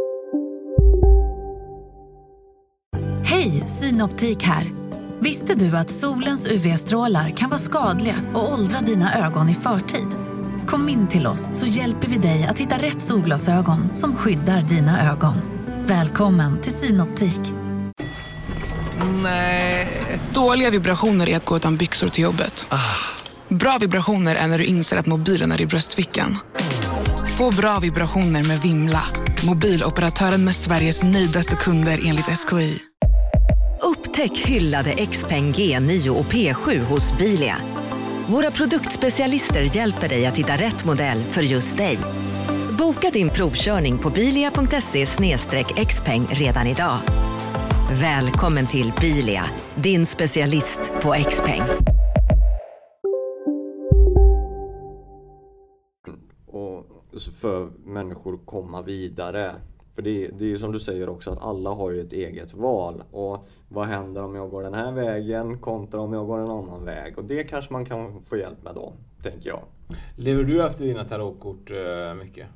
Hej, Synoptik här! Visste du att solens UV-strålar kan vara skadliga och åldra dina ögon i förtid? Kom in till oss så hjälper vi dig att hitta rätt solglasögon som skyddar dina ögon. Välkommen till Synoptik. Nej. Dåliga vibrationer är att gå utan byxor till jobbet. Bra vibrationer är när du inser att mobilen är i bröstfickan. Få bra vibrationer med Vimla. Mobiloperatören med Sveriges nöjdaste kunder enligt SKI. Upptäck hyllade XPeng G9 och P7 hos Bilia. Våra produktspecialister hjälper dig att hitta rätt modell för just dig. Boka din provkörning på bilia.se xpeng redan idag. Välkommen till Bilia, din specialist på XPeng. och för människor att komma vidare. För det, det är ju som du säger också att alla har ju ett eget val. Och vad händer om jag går den här vägen kontra om jag går en annan väg? Och det kanske man kan få hjälp med då, tänker jag. Lever du efter dina tarotkort eh, mycket?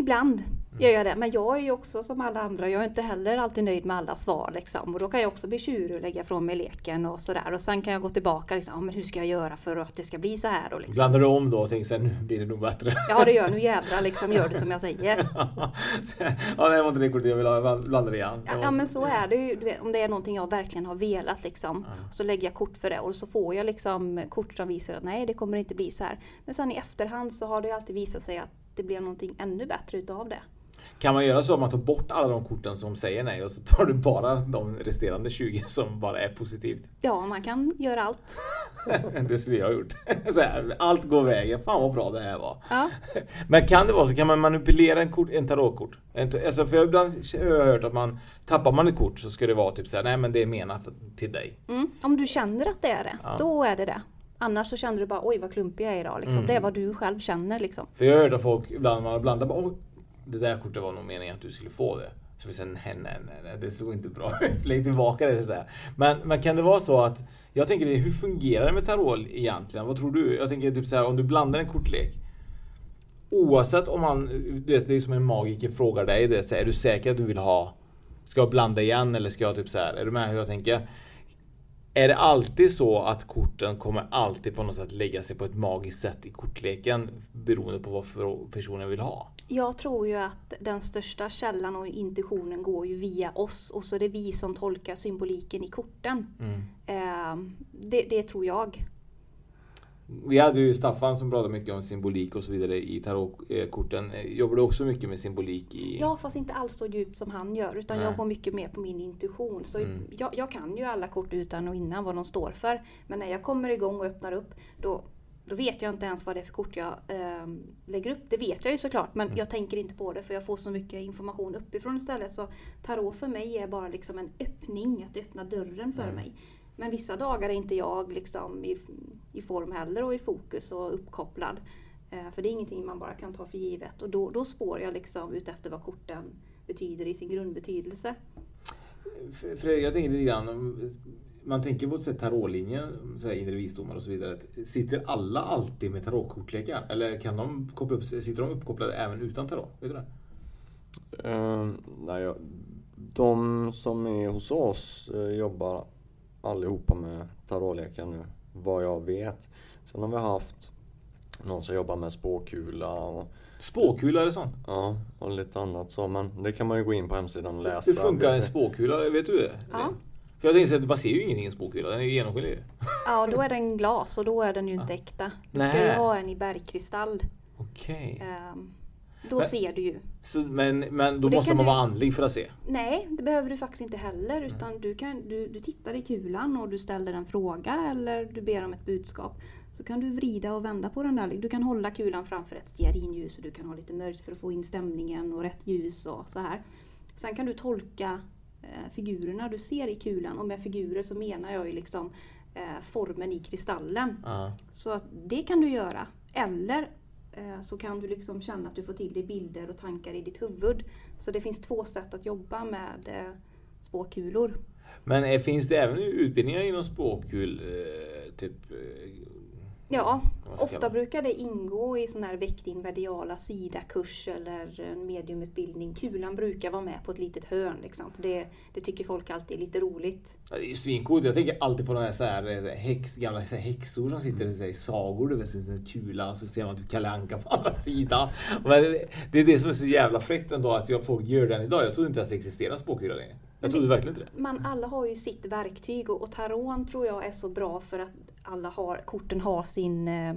Ibland gör jag det. Men jag är ju också som alla andra. Jag är inte heller alltid nöjd med alla svar. Liksom. Och då kan jag också bli tjurig och lägga från mig leken och sådär. Och sen kan jag gå tillbaka. Liksom, "Ja, men hur ska jag göra för att det ska bli så här? Och liksom. Blandar du om då och tänker sen nu blir det nog bättre? Ja det gör jag. Nu jädrar liksom. Gör det som jag säger. [laughs] ja, det var inte det kortet jag ville ha. Blandar igen. Ja, ja men så är det ju. Du vet, om det är någonting jag verkligen har velat liksom. Så lägger jag kort för det. Och så får jag liksom kort som visar att nej det kommer inte bli så här. Men sen i efterhand så har det alltid visat sig att det blev någonting ännu bättre utav det. Kan man göra så att man tar bort alla de korten som säger nej och så tar du bara de resterande 20 som bara är positivt? Ja, man kan göra allt. [laughs] det skulle jag ha gjort. [laughs] Här, allt går vägen. Fan vad bra det här var. Ja. [laughs] Men kan det vara så? Kan man manipulera en, kort, en tarotkort? Alltså för ibland har jag hört att man tappar man ett kort så ska det vara typ så här, nej men det är menat till dig. Mm. Om du känner att det är det, Ja. då är det det. Annars så känner du bara oj vad klumpig jag är idag. Liksom. Mm. Det är vad du själv känner liksom. För jag att folk ibland man blandar bara, "Oj, det där kortet var nog meningen att du skulle få det. Så vi säger nej, nej, nej, det såg inte bra ut. [laughs] Lägg tillbaka det så här. Men, men kan det vara så att, jag tänker hur fungerar det med tarot egentligen? Vad tror du? Jag tänker typ så här, om du blandar en kortlek. oavsett om man, du vet, det är som en magiker frågar dig, det, så här, är du säker att du vill ha, ska jag blanda igen eller ska jag typ så här, är du med hur jag tänker? Är det alltid så att korten kommer alltid på något sätt lägga sig på ett magiskt sätt i kortleken beroende på vad personen vill ha? Jag tror ju att den största källan och intuitionen går ju via oss och så är det vi som tolkar symboliken i korten. Mm. Eh, det, det tror jag. Vi hade ju Staffan som pratade mycket om symbolik och så vidare i tarotkorten. Jobbar du också mycket med symbolik i... Ja, fast inte alls så djupt som han gör. Utan Nej. jag går mycket mer på min intuition. Så Mm. jag, jag kan ju alla kort utan och innan vad de står för. Men när jag kommer igång och öppnar upp, då, då vet jag inte ens vad det är för kort jag ehm, lägger upp. Det vet jag ju såklart, men Mm. jag tänker inte på det för jag får så mycket information uppifrån istället. Så tarot för mig är bara liksom en öppning, att öppna dörren för Mm. mig. Men vissa dagar är inte jag liksom i, i form heller och i fokus och uppkopplad. Eh, för det är ingenting man bara kan ta för givet. Och då, då spår jag liksom ut efter vad korten betyder i sin grundbetydelse. För, för jag tänker lite grann, man tänker på tarotlinjen, så här inre visdomar och så vidare. Sitter alla alltid med tarotkortlekar? Eller kan de koppla upp, sitter de uppkopplade även utan tarot? Vet du det? Eh, nej, de som är hos oss eh, jobbar allihopa med tarotlekar nu, vad jag vet. Sen har vi haft någon som jobbar med spåkula och Spåkula, är det sånt? Ja, och lite annat så. Men det kan man ju gå in på hemsidan och läsa. Hur funkar en spåkula? Vet du det? Ja. För jag tänkte att man ser ju ingenting i en spåkula, den är ju genomskinlig. Ja, då är den glas och då är den ju inte äkta. Du ska ju ha en i bergkristall. Okej. Ehm, då Men- ser du ju. Så, men, men då måste man du- vara andlig för att se? Nej, det behöver du faktiskt inte heller. Utan du, kan, du, du tittar i kulan och du ställer en fråga eller du ber om ett budskap. Så kan du vrida och vända på den där. Du kan hålla kulan framför ett stearinljus och du kan ha lite mörkt för att få in stämningen och rätt ljus och så här. Sen kan du tolka eh, figurerna du ser i kulan och med figurer så menar jag ju liksom eh, formen i kristallen. Ja. Så det kan du göra. Eller Eh, så kan du liksom känna att du får till dig bilder och tankar i ditt huvud. Så det finns två sätt att jobba med eh, spåkulor. Men eh, finns det även utbildningar inom spåkul? Typ... Ja, ofta brukar det ingå i sån här väck din mediala sida-kurs eller en mediumutbildning. Kulan brukar vara med på ett litet hörn liksom. För det, det tycker folk alltid är lite roligt. Ja, Det är svincoolt. Jag tänker alltid på de här, så här eh, häx, gamla så här häxor som sitter i sagor. Du vet, en kula så ser man typ Kalle Anka på andra [laughs] sidan. Men det, är det som är så jävla fräckt ändå att jag, folk gör den idag. Jag trodde inte ens det existerar spåkula längre. Jag trodde verkligen inte det. Man, alla har ju sitt verktyg och, och taron tror jag är så bra för att alla har, korten har sin, eh,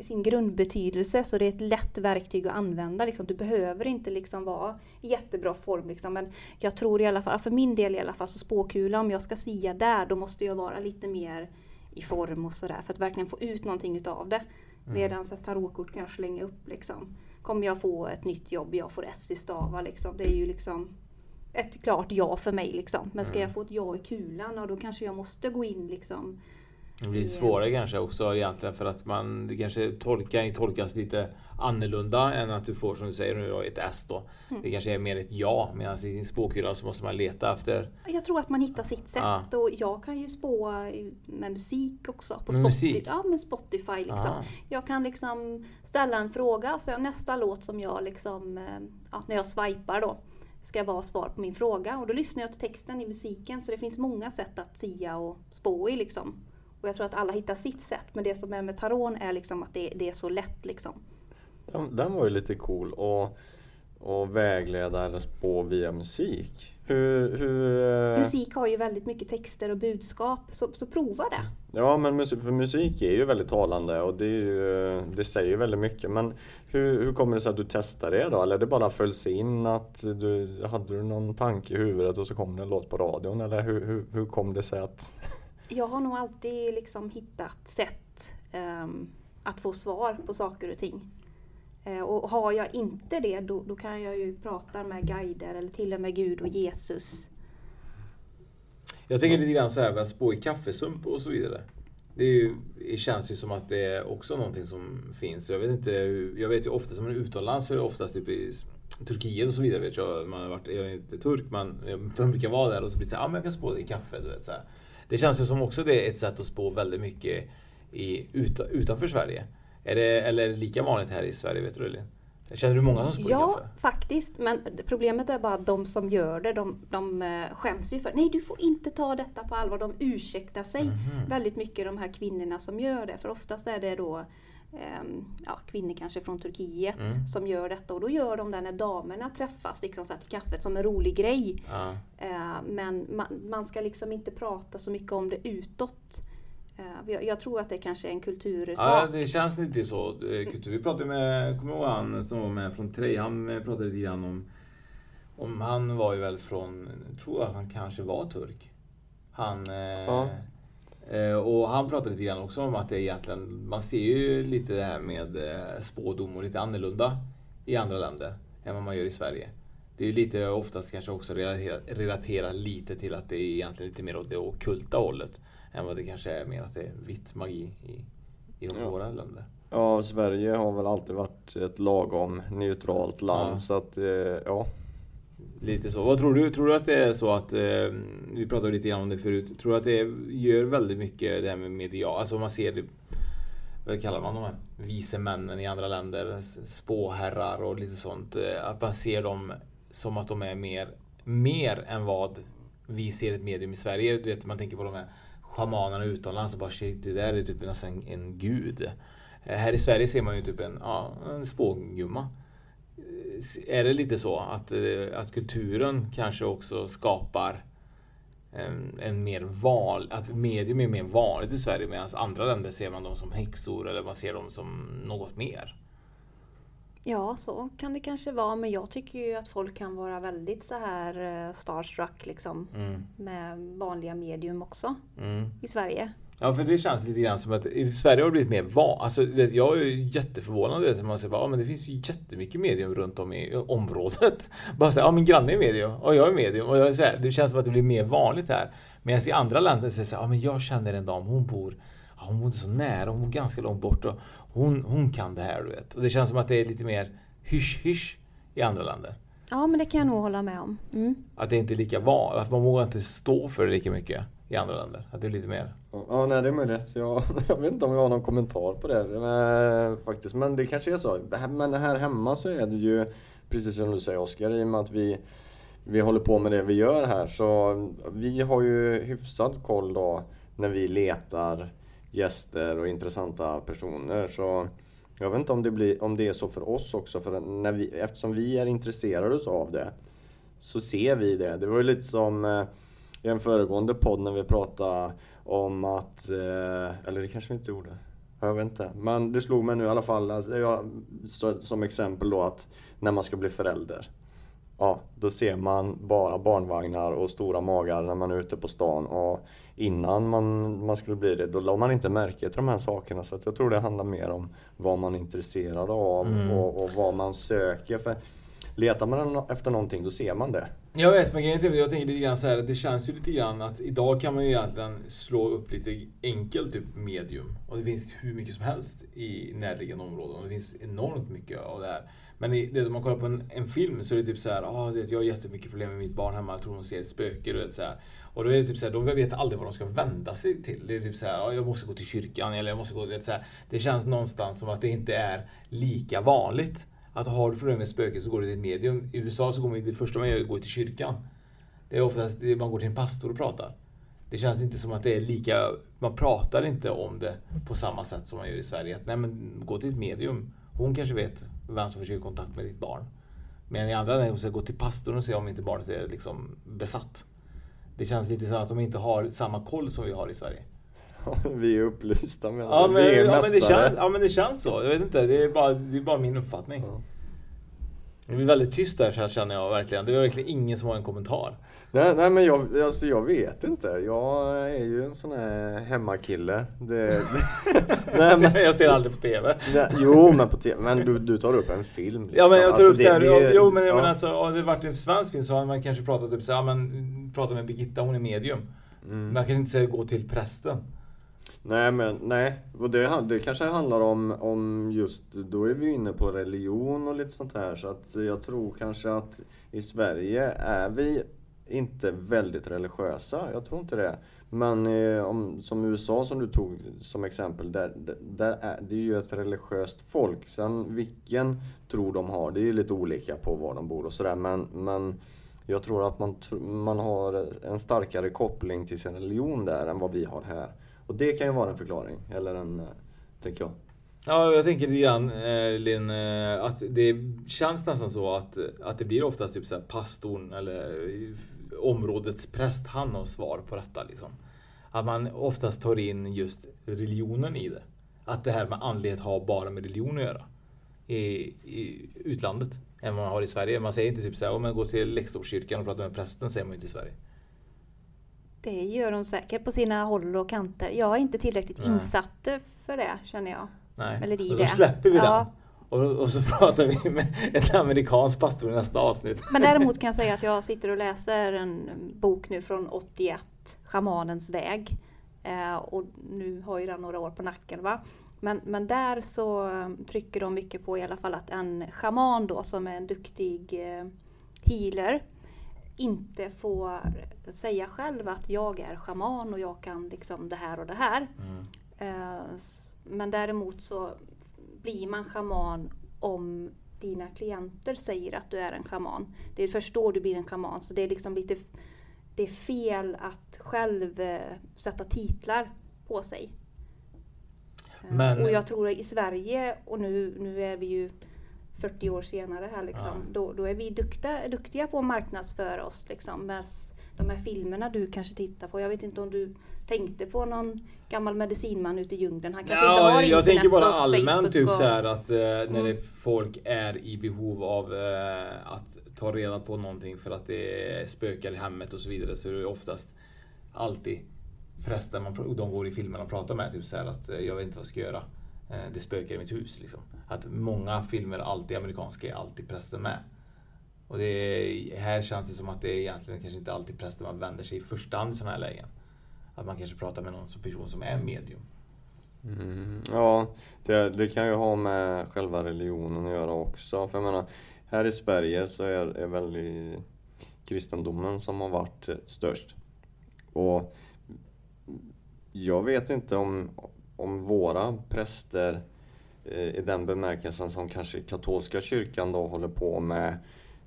sin grundbetydelse. Så det är ett lätt verktyg att använda. Liksom. Du behöver inte liksom vara i jättebra form. Liksom. Men jag tror i alla fall, för min del i alla fall, så spåkula, om jag ska sia där, då måste jag vara lite mer i form och sådär. För att verkligen få ut någonting utav det. Mm. Medan ett tarotkort kan jag slänga upp liksom. Kommer jag få ett nytt jobb, jag får S i stava liksom. Det är ju liksom ett klart ja för mig liksom. Men ska Mm. jag få ett ja i kulan, ja, då kanske jag måste gå in liksom. Det blir lite svårare kanske också egentligen för att man det kanske tolkar, tolkas lite annorlunda än att du får som du säger nu ett S då. Mm. Det kanske är mer ett ja medan i din spåkula så måste man leta efter Jag tror att man hittar sitt sätt Ja. och jag kan ju spå med musik också. På Med Spotify. Ja, med Spotify liksom. Ah. Jag kan liksom ställa en fråga, så nästa låt som jag liksom, eh, ja, när jag swipar då, ska vara svar på min fråga. Och då lyssnar jag till texten i musiken, så det finns många sätt att sia och spå i liksom. Och jag tror att alla hittar sitt sätt, men det som är med taron är liksom att det, det är så lätt liksom. Den, den var ju lite cool och, och vägleda eller spå via musik. Hur... hur eh, Musik har ju väldigt mycket texter och budskap, så, så prova det. Ja men musik, för musik är ju väldigt talande och det, ju, det säger ju väldigt mycket. Men hur, hur kommer det sig att du testar det då? Eller det bara föll sig in att du hade du någon tanke i huvudet och så kom det en låt på radion? Eller hur, hur, hur kom det sig att... Jag har nog alltid liksom hittat sätt ehm, att få svar på saker och ting. Eh, och har jag inte det då, då kan jag ju prata med guider eller till och med Gud och Jesus. Jag tänker lite grann så här med att spå i kaffesump och så vidare. Det, är ju, det känns ju som att det är också någonting som finns. Jag vet inte, jag vet ju ofta som man är utomlands så är det oftast typ i Turkiet och så vidare vet jag. Man har varit, jag är inte turk men man [laughs] brukar vara där och så blir det så här, ah, men jag kan spå det i kaffe. Du vet, så här. Det känns ju som också det är ett sätt att spå väldigt mycket i, utanför Sverige. Är det, eller är det lika vanligt här i Sverige, vet du Elin? Känner du många som spolar Ja, kaffe? faktiskt. Men problemet är bara att de som gör det, de, de eh, skäms ju för Nej, du får inte ta detta på allvar. De ursäktar sig Mhm. väldigt mycket, de här kvinnorna som gör det. För oftast är det då ehm, ja, kvinnor kanske från Turkiet Mm. som gör detta. Och då gör de det när damerna träffas, liksom så här till kaffet, som en rolig grej. Ja. Eh, men man, man ska liksom inte prata så mycket om det utåt. Eh, jag, jag tror att det kanske är en kultursak. Ja, det känns lite så. eh, Kultur. Vi pratade med, kommer ihåg han som var med från Trej? Han eh, pratade lite grann om, om han var ju väl från, jag tror att han kanske var turk. Han, Ja. eh, och han pratade lite grann också om att det egentligen, man ser ju lite det här med spådom och lite annorlunda i andra länder än vad man gör i Sverige. Det är ju lite oftast kanske också relaterat, relaterat lite till att det är egentligen lite mer åt det ockulta hållet. Än vad det kanske är mer att det är vitt magi i, i de Ja. våra länder. Ja, Sverige har väl alltid varit ett lagom neutralt land Ja. så att, eh, ja. Lite så. Vad tror du? Tror du att det är så att, eh, vi pratade lite grann om det förut, tror du att det gör väldigt mycket det här med media, alltså man ser det, vad kallar man de här vise männen i andra länder, spåherrar och lite sånt, eh, att man ser dem som att de är mer, mer än vad vi ser ett medium i Sverige. Du vet, man tänker på de här shamanerna utomlands och bara shit, det där är typ nästan en gud. Eh, här i Sverige ser man ju typ en, ja, en spågumma. Eh, är det lite så att, eh, att kulturen kanske också skapar en, en mer val, att medium är mer vanligt i Sverige medan andra länder ser man dem som häxor eller man ser dem som något mer. Ja, så kan det kanske vara. Men jag tycker ju att folk kan vara väldigt så här eh, starstruck liksom. Mm. Med vanliga medium också. Mm. I Sverige. Ja, för det känns lite grann som att i Sverige har det blivit mer van. Alltså, jag är jätteförvånad över att man säger att ja, men det finns ju jättemycket medium runt om i området. [laughs] Bara säga, ja min granne är medium och jag är medium. Och jag är så här, det känns som att det blir mer vanligt här. Medan i andra länder det så här, ja men jag känner en dam, hon bor ja, hon bor inte så nära, hon bor ganska långt bort och hon, hon kan det här du vet. Och det känns som att det är lite mer hysch-hysch i andra länder. Ja, men det kan jag nog hålla med om. Mm. Att det inte är lika vanligt, att man vågar inte stå för det lika mycket i andra länder. Att det är lite mer Ja, nej det är möjligt. Jag, [laughs] jag vet inte om jag har någon kommentar på det men, faktiskt. Men det kanske är så. Det här- Men här hemma så är det ju precis som du säger Oskar, i och med att vi, vi håller på med det vi gör här så vi har ju hyfsad koll då när vi letar gäster och intressanta personer. Så jag vet inte om det, blir, om det är så för oss också, för när vi, eftersom vi är intresserade av det så ser vi det. Det var ju lite som eh, i en föregående podd när vi pratade om att, eh, eller det kanske vi inte gjorde. Jag vet inte. Men det slog mig nu i alla fall, alltså, jag, som exempel då att när man ska bli förälder. Ja, då ser man bara barnvagnar och stora magar när man är ute på stan. Och innan man, man skulle bli det, då la man inte märke till de här sakerna. Så jag tror det handlar mer om vad man är intresserad av Mm. och, och vad man söker. För letar man efter någonting, då ser man det. Jag vet, men grejen är, typ jag tänker lite grann så här, det känns ju lite grann att idag kan man ju egentligen slå upp lite enkelt typ medium. Och det finns hur mycket som helst i närliggande områden. Och det finns enormt mycket av det här. Men det, om man kollar på en, en film så är det typ så här, ah, vet, jag har jättemycket problem med mitt barn hemma, jag tror hon ser ett spöke. Vet, så här. Och då är det typ så här, de vet aldrig vad de ska vända sig till. Det är typ så här, ah, jag måste gå till kyrkan eller jag måste gå, vet, så här. Det känns någonstans som att det inte är lika vanligt. Att har du problem med spöken så går du till ett medium. I USA så går man ju, det första man gör går till kyrkan. Det är oftast, man går till en pastor och pratar. Det känns inte som att det är lika, man pratar inte om det på samma sätt som man gör i Sverige. Att, nej men gå till ett medium. Hon kanske vet vem som försöker kontakt med ditt barn. Men i andra länder så gå till pastorn och se om inte barnet är liksom besatt. Det känns lite så att de inte har samma koll som vi har i Sverige. [laughs] vi är upplysta med Ja men, vi är ja, men det känns, ja men det känns så. Jag vet inte, det är bara, det är bara min uppfattning. Det blir väldigt tyst där så här känner jag verkligen. Det är verkligen ingen som har en kommentar. Nej, nej men jag, alltså jag vet inte. Jag är ju en sån här hemmakille. Det, [laughs] nej, men, [laughs] Jag ser aldrig på TV. Nej, jo men på TV. Men du, du tar upp en film. Ja men jag tar Alltså, upp så här, det- jo, det- jo men jag ja. menar alltså, har det varit en svensk film så hade man kanske pratat typ så här, men prata med Birgitta, hon är medium. Mm. Man kan inte säga gå till prästen. Nej men nej, och det, det kanske handlar om, om just, då är vi inne på religion och lite sånt här så att jag tror kanske att i Sverige är vi inte väldigt religiösa. Jag tror inte det. Men eh, om, som USA som du tog som exempel, där, där är, det är ju ett religiöst folk. Sen vilken tro de har, det är ju lite olika på var de bor och sådär. Men, men jag tror att man, man har en starkare koppling till sin religion där än vad vi har här. Och det kan ju vara en förklaring, eller en, eh, tänker jag. Ja, jag tänker lite grann eh, Lin, eh, att det känns nästan så att, att det blir oftast typ så här pastorn eller eh, områdets präst, han har svar på detta liksom. Att man oftast tar in just religionen i det. Att det här med andlighet har bara med religion att göra. I, i utlandet. Än vad man har i Sverige. Man säger inte typ så här, om man går till Läxtorpskyrkan och pratar med prästen, säger man inte i Sverige. Det gör de säkert på sina håll och kanter. Jag är inte tillräckligt Nej. insatt för det känner jag. Nej, Eller i och då det. släpper vi Ja. den. Och, och så pratar vi med en amerikansk pastor i nästa avsnitt. Men däremot [laughs] kan jag säga att jag sitter och läser en bok nu från 81, Schamanens väg. Eh, och nu har ju den några år på nacken va. Men, men där så trycker de mycket på i alla fall att en schaman då som är en duktig eh, healer inte får säga själv att jag är schaman och jag kan liksom det här och det här. Eh, s- Men däremot så blir man schaman om dina klienter säger att du är en schaman. Det är först då du blir en schaman. Så det är liksom lite det är fel att själv eh, sätta titlar på sig. Eh, Men- Och jag tror i Sverige, och nu, nu är vi ju 40 år senare här liksom, Ja. då, då är vi duktiga, duktiga på att marknadsföra oss liksom, med de här filmerna du kanske tittar på. Jag vet inte om du tänkte på någon gammal medicinman ute i djungeln. Han kanske inte har Ja, jag internet tänker bara allmänt Facebook typ och- så här att eh, när Mm. det, folk är i behov av eh, att ta reda på någonting för att det spökar i hemmet och så vidare så är det oftast alltid prästen man, de går i filmerna och pratar med. Typ så här att eh, jag vet inte vad jag ska göra. Eh, det spökar i mitt hus liksom. Att många filmer, alltid amerikanska, är alltid prästen med. Och det är, här känns det som att det är egentligen kanske inte alltid prästen man vänder sig i första hand i sådana här lägen. Att man kanske pratar med någon som person som är medium. Mm, ja, det, det kan ju ha med själva religionen att göra också. För jag menar, här i Sverige så är, är väl i kristendomen som har varit störst. Och jag vet inte om, om våra präster eh, i den bemärkelsen som kanske katolska kyrkan då håller på med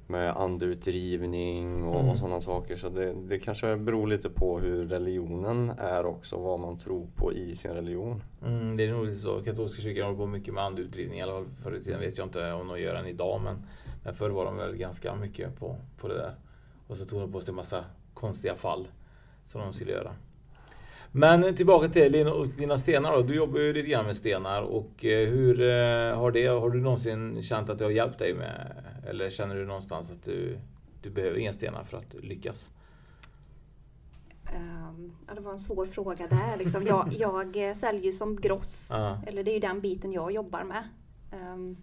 med andeutdrivning och, Mm. och sådana saker. Så det, det kanske beror lite på hur religionen är också, vad man tror på i sin religion. Mm, det är nog lite så. Katolska kyrkan håller på mycket med andeutdrivning. I alla fall förr i tiden vet jag inte om de gör den idag. Men, men förr var de väl ganska mycket på, på det där. Och så tog de på sig en massa konstiga fall som de skulle göra. Men tillbaka till din, dina stenar då. Du jobbar ju lite grann med stenar. Och eh, hur eh, har det, har du någonsin känt att det har hjälpt dig med? Eller känner du någonstans att du, du behöver inga stenar för att lyckas? Ehm, ja, det var en svår fråga där. Liksom. Jag, [laughs] jag eh, säljer ju som gross. Ja. Eller det är ju den biten jag jobbar med. Ehm,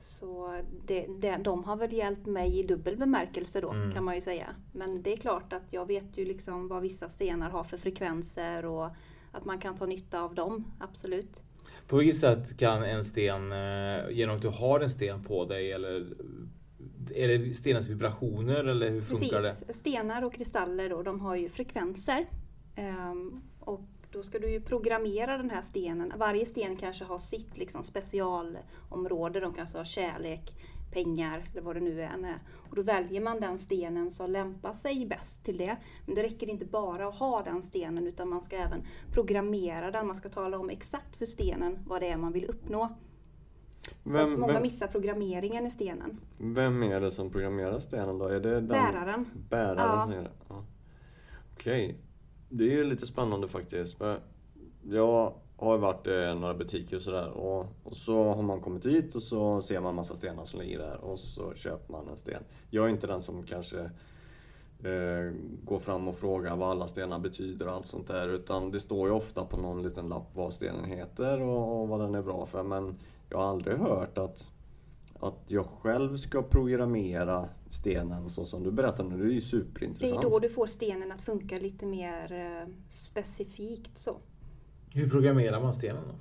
så det, det, de har väl hjälpt mig i dubbel bemärkelse då Mm. kan man ju säga. Men det är klart att jag vet ju liksom vad vissa stenar har för frekvenser och att man kan ta nytta av dem, absolut. På vilket sätt kan en sten, eh, genom att du har en sten på dig eller är det stenens vibrationer eller hur funkar Precis. det? Stenar och kristaller då, de har ju frekvenser. Ehm, och då ska du ju programmera den här stenen. Varje sten kanske har sitt liksom specialområde. De kanske har kärlek, pengar eller vad det nu än är. Och då väljer man den stenen som lämpar sig bäst till det. Men det räcker inte bara att ha den stenen utan man ska även programmera den. Man ska tala om exakt för stenen vad det är man vill uppnå. Så Vem- att många vem- missar programmeringen i stenen. Vem är det som programmerar stenen då? Är det den Bäraren. Bäraren Ja. som gör det? Ja. Okej. Det är ju lite spännande faktiskt. För jag har ju varit i några butiker och sådär och, och så har man kommit dit och så ser man massa stenar som ligger där och så köper man en sten. Jag är inte den som kanske eh, går fram och frågar vad alla stenar betyder och allt sånt där. Utan det står ju ofta på någon liten lapp vad stenen heter och, och vad den är bra för. Men jag har aldrig hört att, att jag själv ska programmera stenen så som du berättar nu. Det är ju Det är superintressant. då du får stenen att funka lite mer eh, specifikt så. Hur programmerar man stenen då?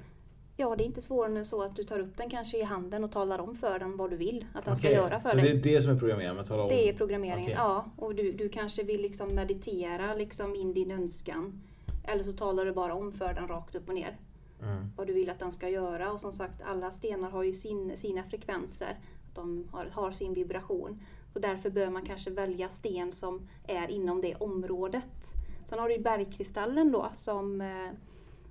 Ja, det är inte svårare än så att du tar upp den kanske i handen och talar om för den vad du vill att den ska Okej, göra för så dig. det är det som är programmeringen? Att tala om... Det är programmeringen, Okej. ja. Och du, du kanske vill liksom meditera liksom in din önskan. Eller så talar du bara om för den rakt upp och ner. Mm. Vad du vill att den ska göra. Och som sagt, alla stenar har ju sin, sina frekvenser. Att de har, har sin vibration. Så därför bör man kanske välja sten som är inom det området. Sen har du bergkristallen då som eh,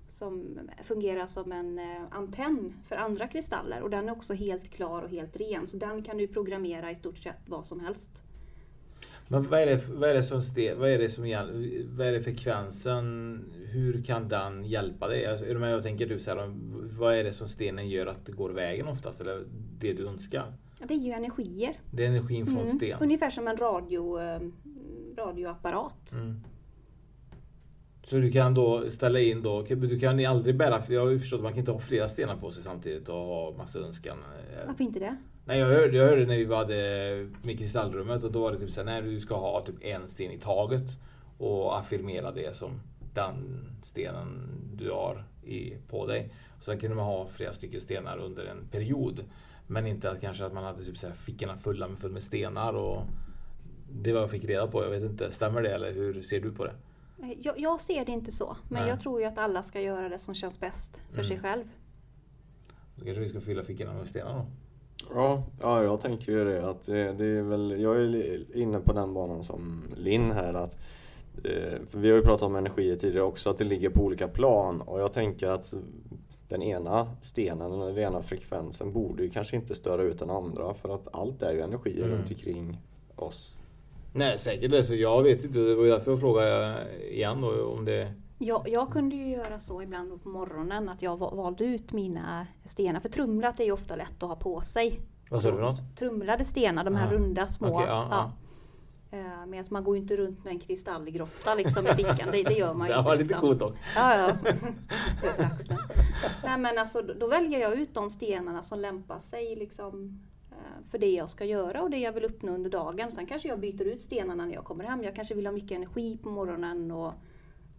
som fungerar som en eh, antenn för andra kristaller och den är också helt klar och helt ren. Så den kan du programmera i stort sett vad som helst. Men vad är det, vad är det som vad är det som vad är det frekvensen? Hur kan den hjälpa dig? Alltså? Jag tänker du så här, vad är det som stenen gör att det går vägen oftast? Eller det du önskar? Det är ju energier. Det är energin från Mm, sten. Ungefär som en radio, eh, radioapparat. Mm. Så du kan då ställa in då, du kan aldrig bära, för jag har ju förstått att man kan inte ha flera stenar på sig samtidigt och ha massa önskan. Varför inte det? Nej jag hörde, jag hörde när vi hade med kristallrummet och då var det typ såhär, nej du ska ha typ en sten i taget och affirmera det som den stenen du har i, på dig. Och sen kunde man ha flera stycken stenar under en period. Men inte att kanske att man hade typ så här fickorna fulla med, full med stenar och det var jag fick reda på. Jag vet inte, stämmer det eller hur ser du på det? Eh, Jag, jag ser det inte så. Men Nej. jag tror ju att alla ska göra det som känns bäst för Mm. sig själv. Så kanske vi ska fylla fickorna med stenar då? Ja, ja jag tänker ju det att det, det är väl, jag är inne på den banan som Linn här att eh, för vi har ju pratat om energier tidigare också, att det ligger på olika plan och jag tänker att den ena stenen eller den ena frekvensen borde ju kanske inte störa ut den andra för att allt är ju energi Mm. runt omkring oss. Nej säkert det, så jag vet inte. Det var därför jag frågade igen då, om det... Jag, jag kunde ju göra så ibland på morgonen att jag va- valde ut mina stenar. För trumlat är ju ofta lätt att ha på sig. Vad sa du för något? Trumlade stenar, de här Ja. runda små. Okej, ja, Eh, Medan man går ju inte runt med en kristallgrotta liksom i fickan. Det, det gör man ju [laughs] Det inte. var lite liksom. coolt dock. Ja, ja. [laughs] Nej men alltså då- då väljer jag ut de stenarna som lämpar sig liksom eh, för det jag ska göra och det jag vill uppnå under dagen. Sen kanske jag byter ut stenarna när jag kommer hem. Jag kanske vill ha mycket energi på morgonen och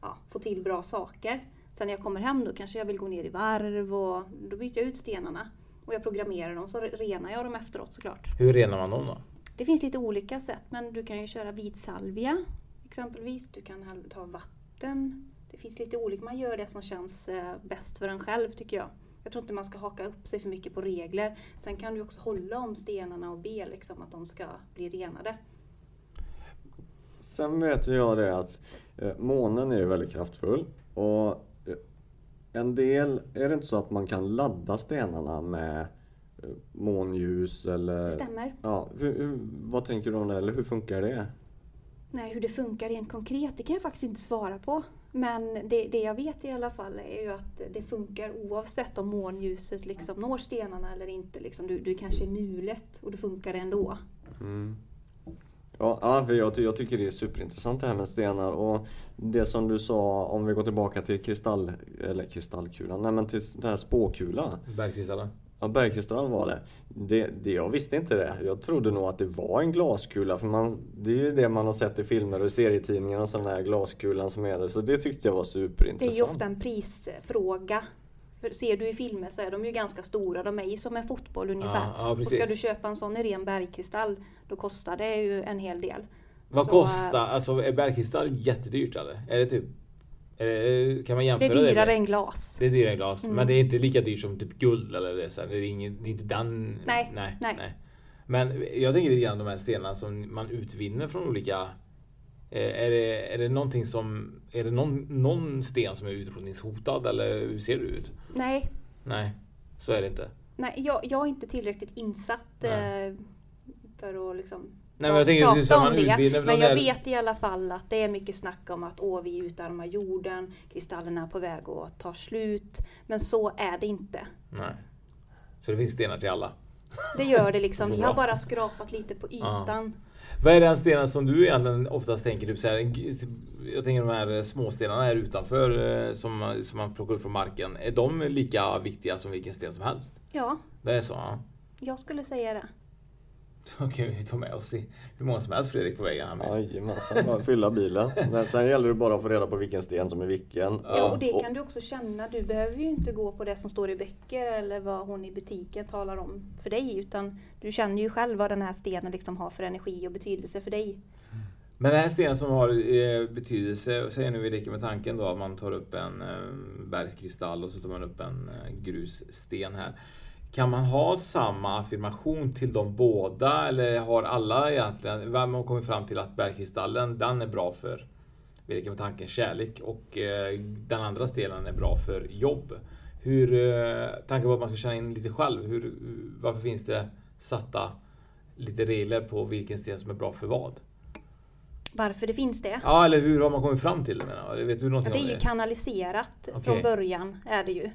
ja, få till bra saker. Sen när jag kommer hem då kanske jag vill gå ner i varv och då byter jag ut stenarna. Och jag programmerar dem så renar jag dem efteråt såklart. Hur renar man dem då? Det finns lite olika sätt men du kan ju köra vit salvia exempelvis. Du kan ta vatten. Det finns lite olika. Man gör det som känns eh, bäst för en själv tycker jag. Jag tror inte man ska haka upp sig för mycket på regler. Sen kan du också hålla om stenarna och be liksom att de ska bli renade. Sen vet jag det att månen är ju väldigt kraftfull och eh, en del, är det inte så att man kan ladda stenarna med eh, månljus eller? Stämmer. Ja, hur, vad tänker du om det? Eller hur funkar det? Nej, hur det funkar rent konkret det kan jag faktiskt inte svara på. Men det, det jag vet i alla fall är ju att det funkar oavsett om månljuset liksom når stenarna eller inte. Liksom. Du, du kanske är mulet och det funkar ändå. Mm. Ja, ja, för jag, ty- jag tycker det är superintressant det här med stenar och det som du sa om vi går tillbaka till kristall, eller kristallkulan, nej men till den här spåkulan. Bergkristallen? Ja, bergkristall var det. det. Det Jag visste inte det. Jag trodde nog att det var en glaskula för man, det är ju det man har sett i filmer och i serietidningar och sån där glaskulan som är det. Så det tyckte jag var Det superintressant. är ju ofta en prisfråga. För ser du i filmer så är de ju ganska stora. De är ju som en fotboll ungefär. Ja, ja, och ska du köpa en sån i ren bergkristall då kostar det ju en hel del. Vad Så, kostar, alltså är bergkristall jättedyrt eller? Är det typ, är det, kan man Det jämföra är det? dyrare med- än glas. Det är dyrare än glas, Mm. men det är inte lika dyrt som typ guld eller det. Så här. det, är ingen, det är inte den... Nej, nej, nej. Men jag tänker lite grann de här stenarna som man utvinner från olika... Eh, är, det, är det någonting som... Är det någon, någon sten som är utrotningshotad eller hur ser det ut? Nej, Nej, så är det inte. nej jag, jag är inte tillräckligt insatt Nej. eh, för att liksom Nej, men jag tänker prata om man det. Men jag vet i alla fall att det är mycket snack om att åh, vi utarmar jorden, kristallerna är på väg att ta slut. Men så är det inte. Nej. Så det finns stenar till alla. Det gör det liksom. Vi har bara skrapat lite på ytan. Vad är den stenen som du egentligen oftast tänker? Typ så här, jag tänker de här småstenarna här utanför eh, som, som man plockar upp från marken. Är de lika viktiga som vilken sten som helst? Ja, Det är så? Ja. jag skulle säga det. [laughs] Så kan vi ta med oss i hur många som helst Fredrik på vägen. Jajamensan, bara fylla bilen. [laughs] Sen gäller det bara att få reda på vilken sten som är vilken. Ja, och det kan du också känna. Du behöver ju inte gå på det som står i böcker eller vad hon i butiken talar om för dig. Utan du känner ju själv vad den här stenen liksom har för energi och betydelse för dig. Men den här stenen som har eh, betydelse, säg nu vi leker med tanken då att man tar upp en eh, bergskristall och så tar man upp en eh, grussten här. Kan man ha samma affirmation till de båda eller har alla egentligen, vem har kommit fram till att bergkristallen den är bra för vi leker med tanken kärlek och eh, den andra stenen är bra för jobb. Hur, eh, tanken på att man ska känna in lite själv, hur, varför finns det satta lite regler på vilken sten som är bra för vad? Varför det finns det? Ja, eller hur har man kommit fram till det? Menar jag? Vet du Ja, det är ju det? kanaliserat Okej. från början. är det ju.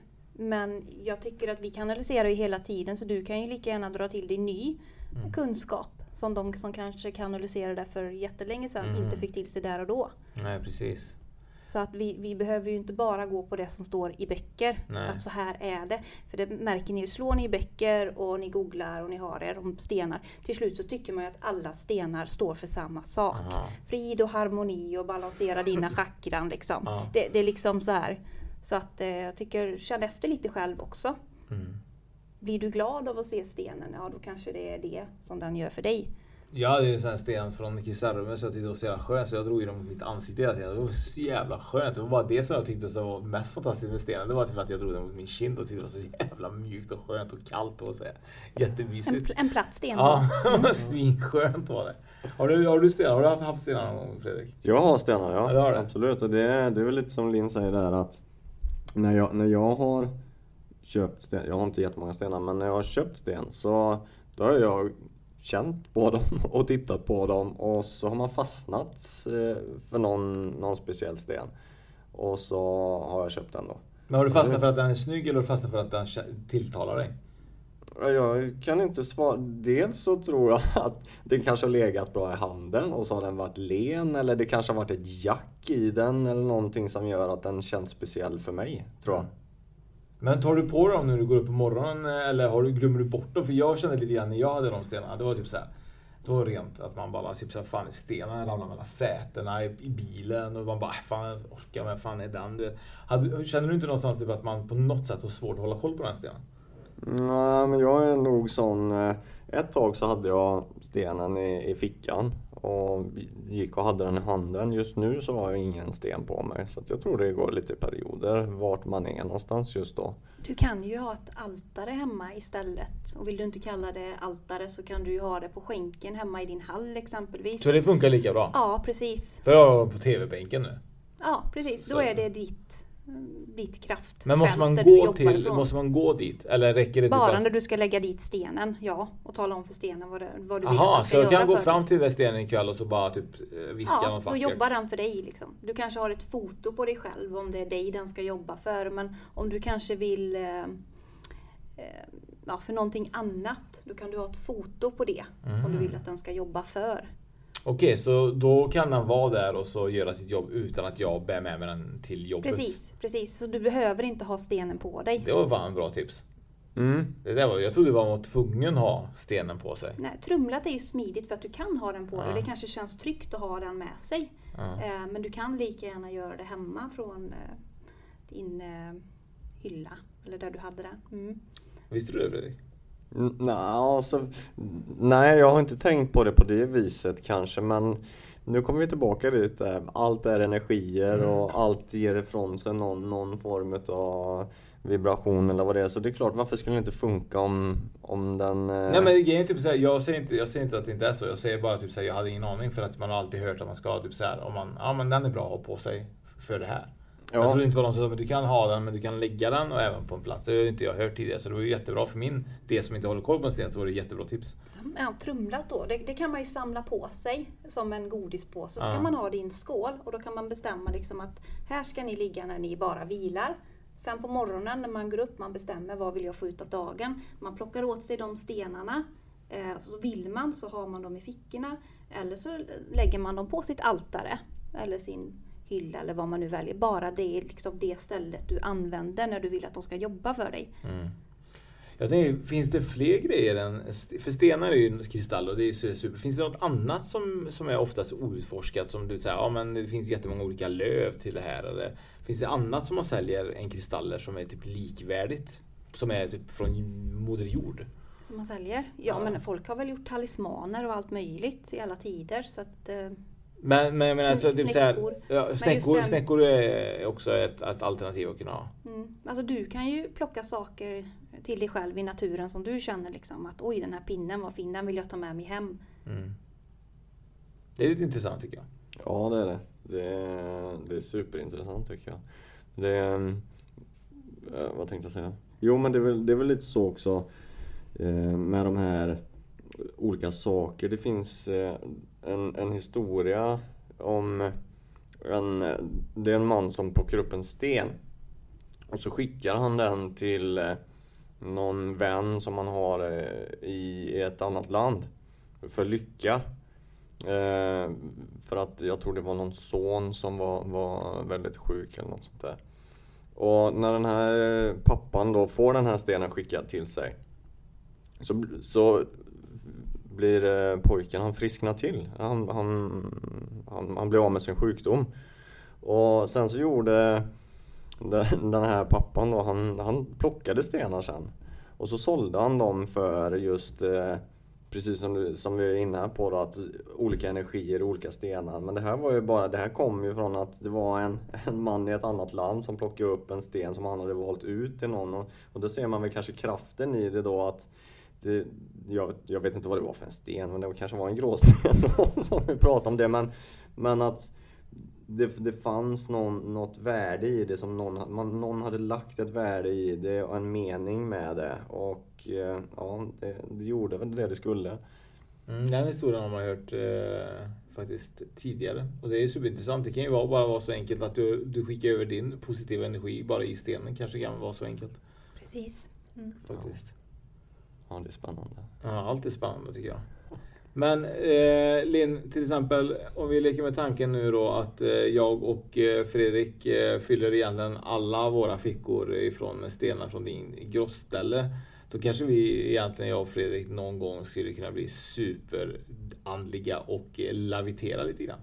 Men jag tycker att vi kanaliserar ju hela tiden så du kan ju lika gärna dra till dig ny Mm. kunskap. Som de som kanske kanaliserade för jättelänge sedan Mm. inte fick till sig där och då. Nej, precis. Så att vi, vi behöver ju inte bara gå på det som står i böcker. Nej. Att så här är det. För det märker ni ju, slår ni i böcker och ni googlar och ni har er om stenar. Till slut så tycker man ju att alla stenar står för samma sak. Aha. Frid och harmoni och balansera dina [laughs] chakran liksom. Ja. Det, det är liksom så här. Så att eh, jag tycker, känn efter lite själv också. Mm. Blir du glad av att se stenen, ja då kanske det är det som den gör för dig. Jag hade ju en sån här sten från Kisarme så jag tyckte det var så jävla skönt så jag drog ju dem mot mitt ansikte hela tiden. Det var så jävla skönt. Det var bara det som jag tyckte som var mest fantastiskt med stenen. Det var typ att jag drog den mot min kind och tyckte det var så jävla mjukt och skönt och kallt och så här. En, Jättemysigt. pl- en platt sten. Ja, [laughs] Mm. svinskönt var det. Har du, har du stenar? Har du haft- stenar någon gång Fredrik? Jag har stenar, ja. Ja, det har du. Absolut. Och det, är- det är väl lite som Linn säger där att när jag, när jag har köpt sten, jag har inte jättemånga stenar, men när jag har köpt sten så då har jag känt på dem [laughs] och tittat på dem och så har man fastnat eh, för någon, någon speciell sten. Och så har jag köpt den då. Men har du fastnat för att den är snygg eller har du fastnat för att den tilltalar dig? Jag kan inte svara. Dels så tror jag [laughs] att det kanske har legat bra i handen och så har den varit len eller det kanske har varit ett jack i den eller någonting som gör att den känns speciell för mig, tror jag. Mm. Men tar du på dem när du går upp på morgonen eller har du, glömmer du bort dem? För jag kände lite grann när jag hade de stenarna, det var typ så här. Det var rent att man bara typ såhär, fan stenarna ramlar mellan sätena i, i bilen och man bara, "Äh, fan jag orkar men fan är den? Du. Hade, känner du inte någonstans typ att man på något sätt har svårt att hålla koll på den här stenen? Nej, men jag är nog sån... eh, Ett tag så hade jag stenen i, i fickan och gick och hade den i handen. Just nu så har jag ingen sten på mig så att jag tror det går lite perioder vart man är någonstans just då. Du kan ju ha ett altare hemma istället. Och vill du inte kalla det altare så kan du ju ha det på skänken hemma i din hall exempelvis. Så det funkar lika bra? Ja, precis. För jag har på TV-bänken nu. Ja, precis. Så- Då är det ditt, ditt kraft. Men måste man, gå till, måste man gå dit? Eller räcker det typ Bara att... när du ska lägga dit stenen, ja. Och tala om för stenen vad, det, vad du vill Jaha, att den så ska jag göra kan gå fram dig. till den stenen ikväll och så bara typ eh, viska Ja, något då jobbar den för dig. Liksom. Du kanske har ett foto på dig själv om det är dig den ska jobba för. Men om du kanske vill eh, eh, ja, för någonting annat, då kan du ha ett foto på det som du Mhm. vill att den ska jobba för. Okej, så då kan den vara där och så göra sitt jobb utan att jag bär med mig den till jobbet? Precis, precis. Så du behöver inte ha stenen på dig. Det var fan en bra tips. Mm. Det där var, jag trodde man var tvungen att ha stenen på sig. Nej, trumlat är ju smidigt för att du kan ha den på dig. Ja. Det kanske känns tryggt att ha den med sig. Ja. Eh, men du kan lika gärna göra det hemma från eh, din eh, hylla. Eller där du hade det. Mm. Visste du det Fredrik? Nej, alltså, nej, jag har inte tänkt på det på det viset kanske men nu kommer vi tillbaka dit. där Allt är energier Mm. och allt ger ifrån sig någon, någon form av vibration eller vad det är. Så det är klart, varför skulle det inte funka om, om den... eh, Nej men grejen är typ såhär, jag säger, inte, jag säger inte att det inte är så. Jag säger bara typ såhär, jag hade ingen aning för att man har alltid hört att man ska typ såhär, om man, ja men den är bra att ha på sig för det här. Ja. Jag trodde inte det var någon som sa, du kan ha den men du kan lägga den och även på en plats. Det har inte jag hört tidigare så det var ju jättebra för min del som inte håller koll på en sten så var det jättebra tips. Ja, trumlat då, det, det kan man ju samla på sig som en godispåse. Så ska Ja. man ha det i en skål och då kan man bestämma liksom att här ska ni ligga när ni bara vilar. Sen på morgonen när man går upp, man bestämmer vad vill jag få ut av dagen. Man plockar åt sig de stenarna. Eh, så vill man så har man dem i fickorna. Eller så lägger man dem på sitt altare. Eller sin hylla eller vad man nu väljer. Bara det är liksom det stället du använder när du vill att de ska jobba för dig. Jag tänker, finns det fler grejer än... För stenar är ju kristall och det är super. Finns det något annat som, som är oftast outforskat? Som du säger, ja men det finns jättemånga olika löv till det här. Eller finns det annat som man säljer än kristaller som är typ likvärdigt? Som är typ från Moder Jord? Som man säljer? Ja, Ja. men folk har väl gjort talismaner och allt möjligt i alla tider. Så att, Men, men, men alltså typ Snäckor. ja, Men just snäckor, den- snäckor är också ett, ett alternativ att kunna ha. mm. Alltså du kan ju plocka saker till dig själv i naturen som du känner liksom att oj den här pinnen var fin, den vill jag ta med mig hem. Mm. Det är lite intressant tycker jag. Ja, det är det. Det är, det är superintressant tycker jag. Det är, eh, vad tänkte jag säga? Jo, men det är väl, det är väl lite så också eh, med de här olika saker. Det finns eh, en, en historia om en, det är en man som plockar upp en sten och så skickar han den till eh, någon vän som han har eh, i ett annat land för lycka. Eh, för att jag tror det var någon son som var, var väldigt sjuk eller något sånt där. Och när den här pappan då får den här stenen skickad till sig så, så blir eh, pojken, han frisknar till. Han, han, han, han blir av med sin sjukdom. Och sen så gjorde den här pappan då, han, han plockade stenar sen. Och så sålde han dem för just eh, Precis som, du, som vi är inne på då, att olika energier, olika stenar. Men det här var ju bara, det här kom ju från att det var en, en man i ett annat land som plockade upp en sten som han hade valt ut till någon. Och, och då ser man väl kanske kraften i det då att det, jag, jag vet inte vad det var för en sten, men det kanske var en gråsten [laughs] som vi pratade om det. Men, men att det, det fanns någon, något värde i det som någon, man, någon hade lagt ett värde i det och en mening med det. Och eh, ja, det, det gjorde väl det det skulle. Mm, den historien har man hört eh, faktiskt tidigare. Och det är superintressant. Det kan ju vara, bara vara så enkelt att du, du skickar över din positiva energi bara i stenen. Kanske kan vara så enkelt. Precis. Mm. Faktiskt. Ja, Ja, det är spännande. Ja, allt är spännande tycker jag. Men eh, Linn, till exempel om vi leker med tanken nu då att eh, jag och eh, Fredrik eh, fyller egentligen alla våra fickor ifrån stenar från din grossställe. Då kanske vi egentligen, jag och Fredrik, någon gång skulle kunna bli superandliga och eh, lavitera lite grann.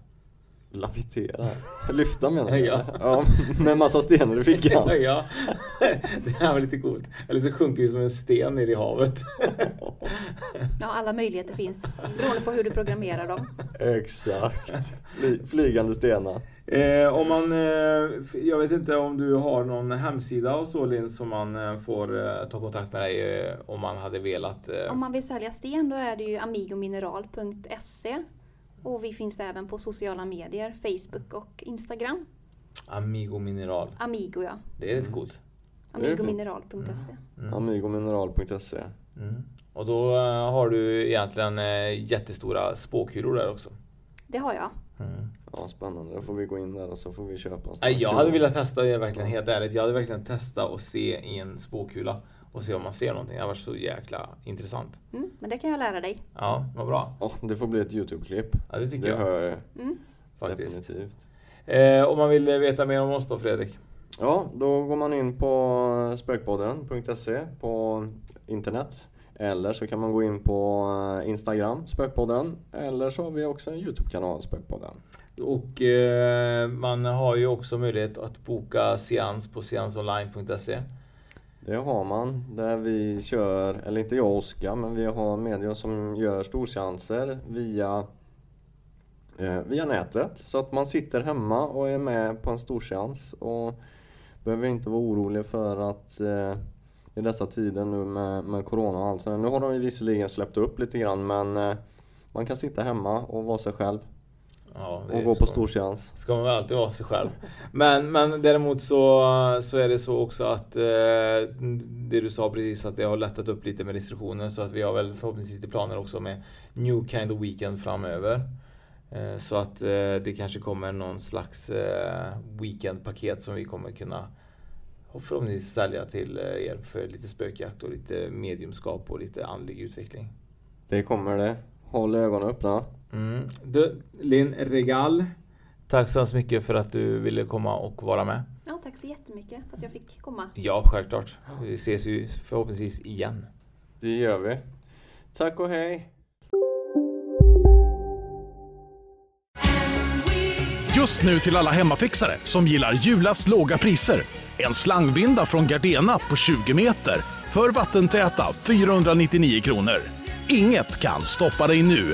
Lavitera? [laughs] Lyfta menar du? Ja. ja. Med massa stenar i fickan? ja, [laughs] [laughs] det här var lite coolt. Eller så sjunker vi som en sten ner i havet. Ja, alla möjligheter finns. Beroende på hur du programmerar dem. Exakt. Fly, flygande stenar. Eh, om man, eh, jag vet inte om du har någon hemsida och så Linn som man eh, får eh, ta kontakt med dig eh, om man hade velat. Eh. Om man vill sälja sten då är det ju amigomineral.se och vi finns även på sociala medier, Facebook och Instagram. Amigo Mineral. Amigo ja. Det är rätt coolt. Amigomineral.se. Mm. Amigomineral.se Mm. Och då eh, har du egentligen eh, jättestora spåkulor där också. Det har jag. Ja, spännande. Då får vi gå in där och så får vi köpa en Nej, jag spåkula. hade velat testa det verkligen helt ärligt. Jag hade verkligen testat och se i en spåkula och se om man ser någonting. Det varit så jäkla intressant. Mm, men det kan jag lära dig. Ja, vad bra. Ja, det får bli ett Youtube-klipp. Ja, det tycker det jag. hör jag Mm. Faktiskt. definitivt. Eh, om man vill veta mer om oss då Fredrik? Ja, då går man in på spökpodden.se på internet. Eller så kan man gå in på eh, Instagram, Spökpodden. Eller så har vi också en Youtube-kanal, Spökpodden. Och eh, man har ju också möjlighet att boka seans på seansonline.se. Det har man, där vi kör, eller inte jag och Oskar, men vi har medier som gör storseanser via, eh, via nätet. Så att man sitter hemma och är med på en storseans och behöver inte vara orolig för att eh, i dessa tider nu med, med Corona och allt så Nu har de ju visserligen släppt upp lite grann men eh, man kan sitta hemma och vara sig själv. Ja, och gå på storseans. Ska man väl alltid vara sig själv. [laughs] Men, men däremot så, så är det så också att eh, det du sa precis att det har lättat upp lite med restriktioner så att vi har väl förhoppningsvis lite planer också med New Kind of Weekend framöver. Eh, så att eh, det kanske kommer någon slags eh, weekendpaket som vi kommer kunna förhoppningsvis sälja till eh, er för lite spökjakt och lite mediumskap och lite andlig utveckling. Det kommer det. Håll ögonen öppna. Mm. Du, Linn Regal, tack så hemskt mycket för att du ville komma och vara med. Ja, tack tack så jättemycket för att jag fick komma. Ja, självklart. Vi ses ju förhoppningsvis igen. Det gör vi. Tack och hej! Just nu till alla hemmafixare som gillar julast låga priser. En slangvinda från Gardena på 20 meter för vattentäta 499 kronor. Inget kan stoppa dig nu.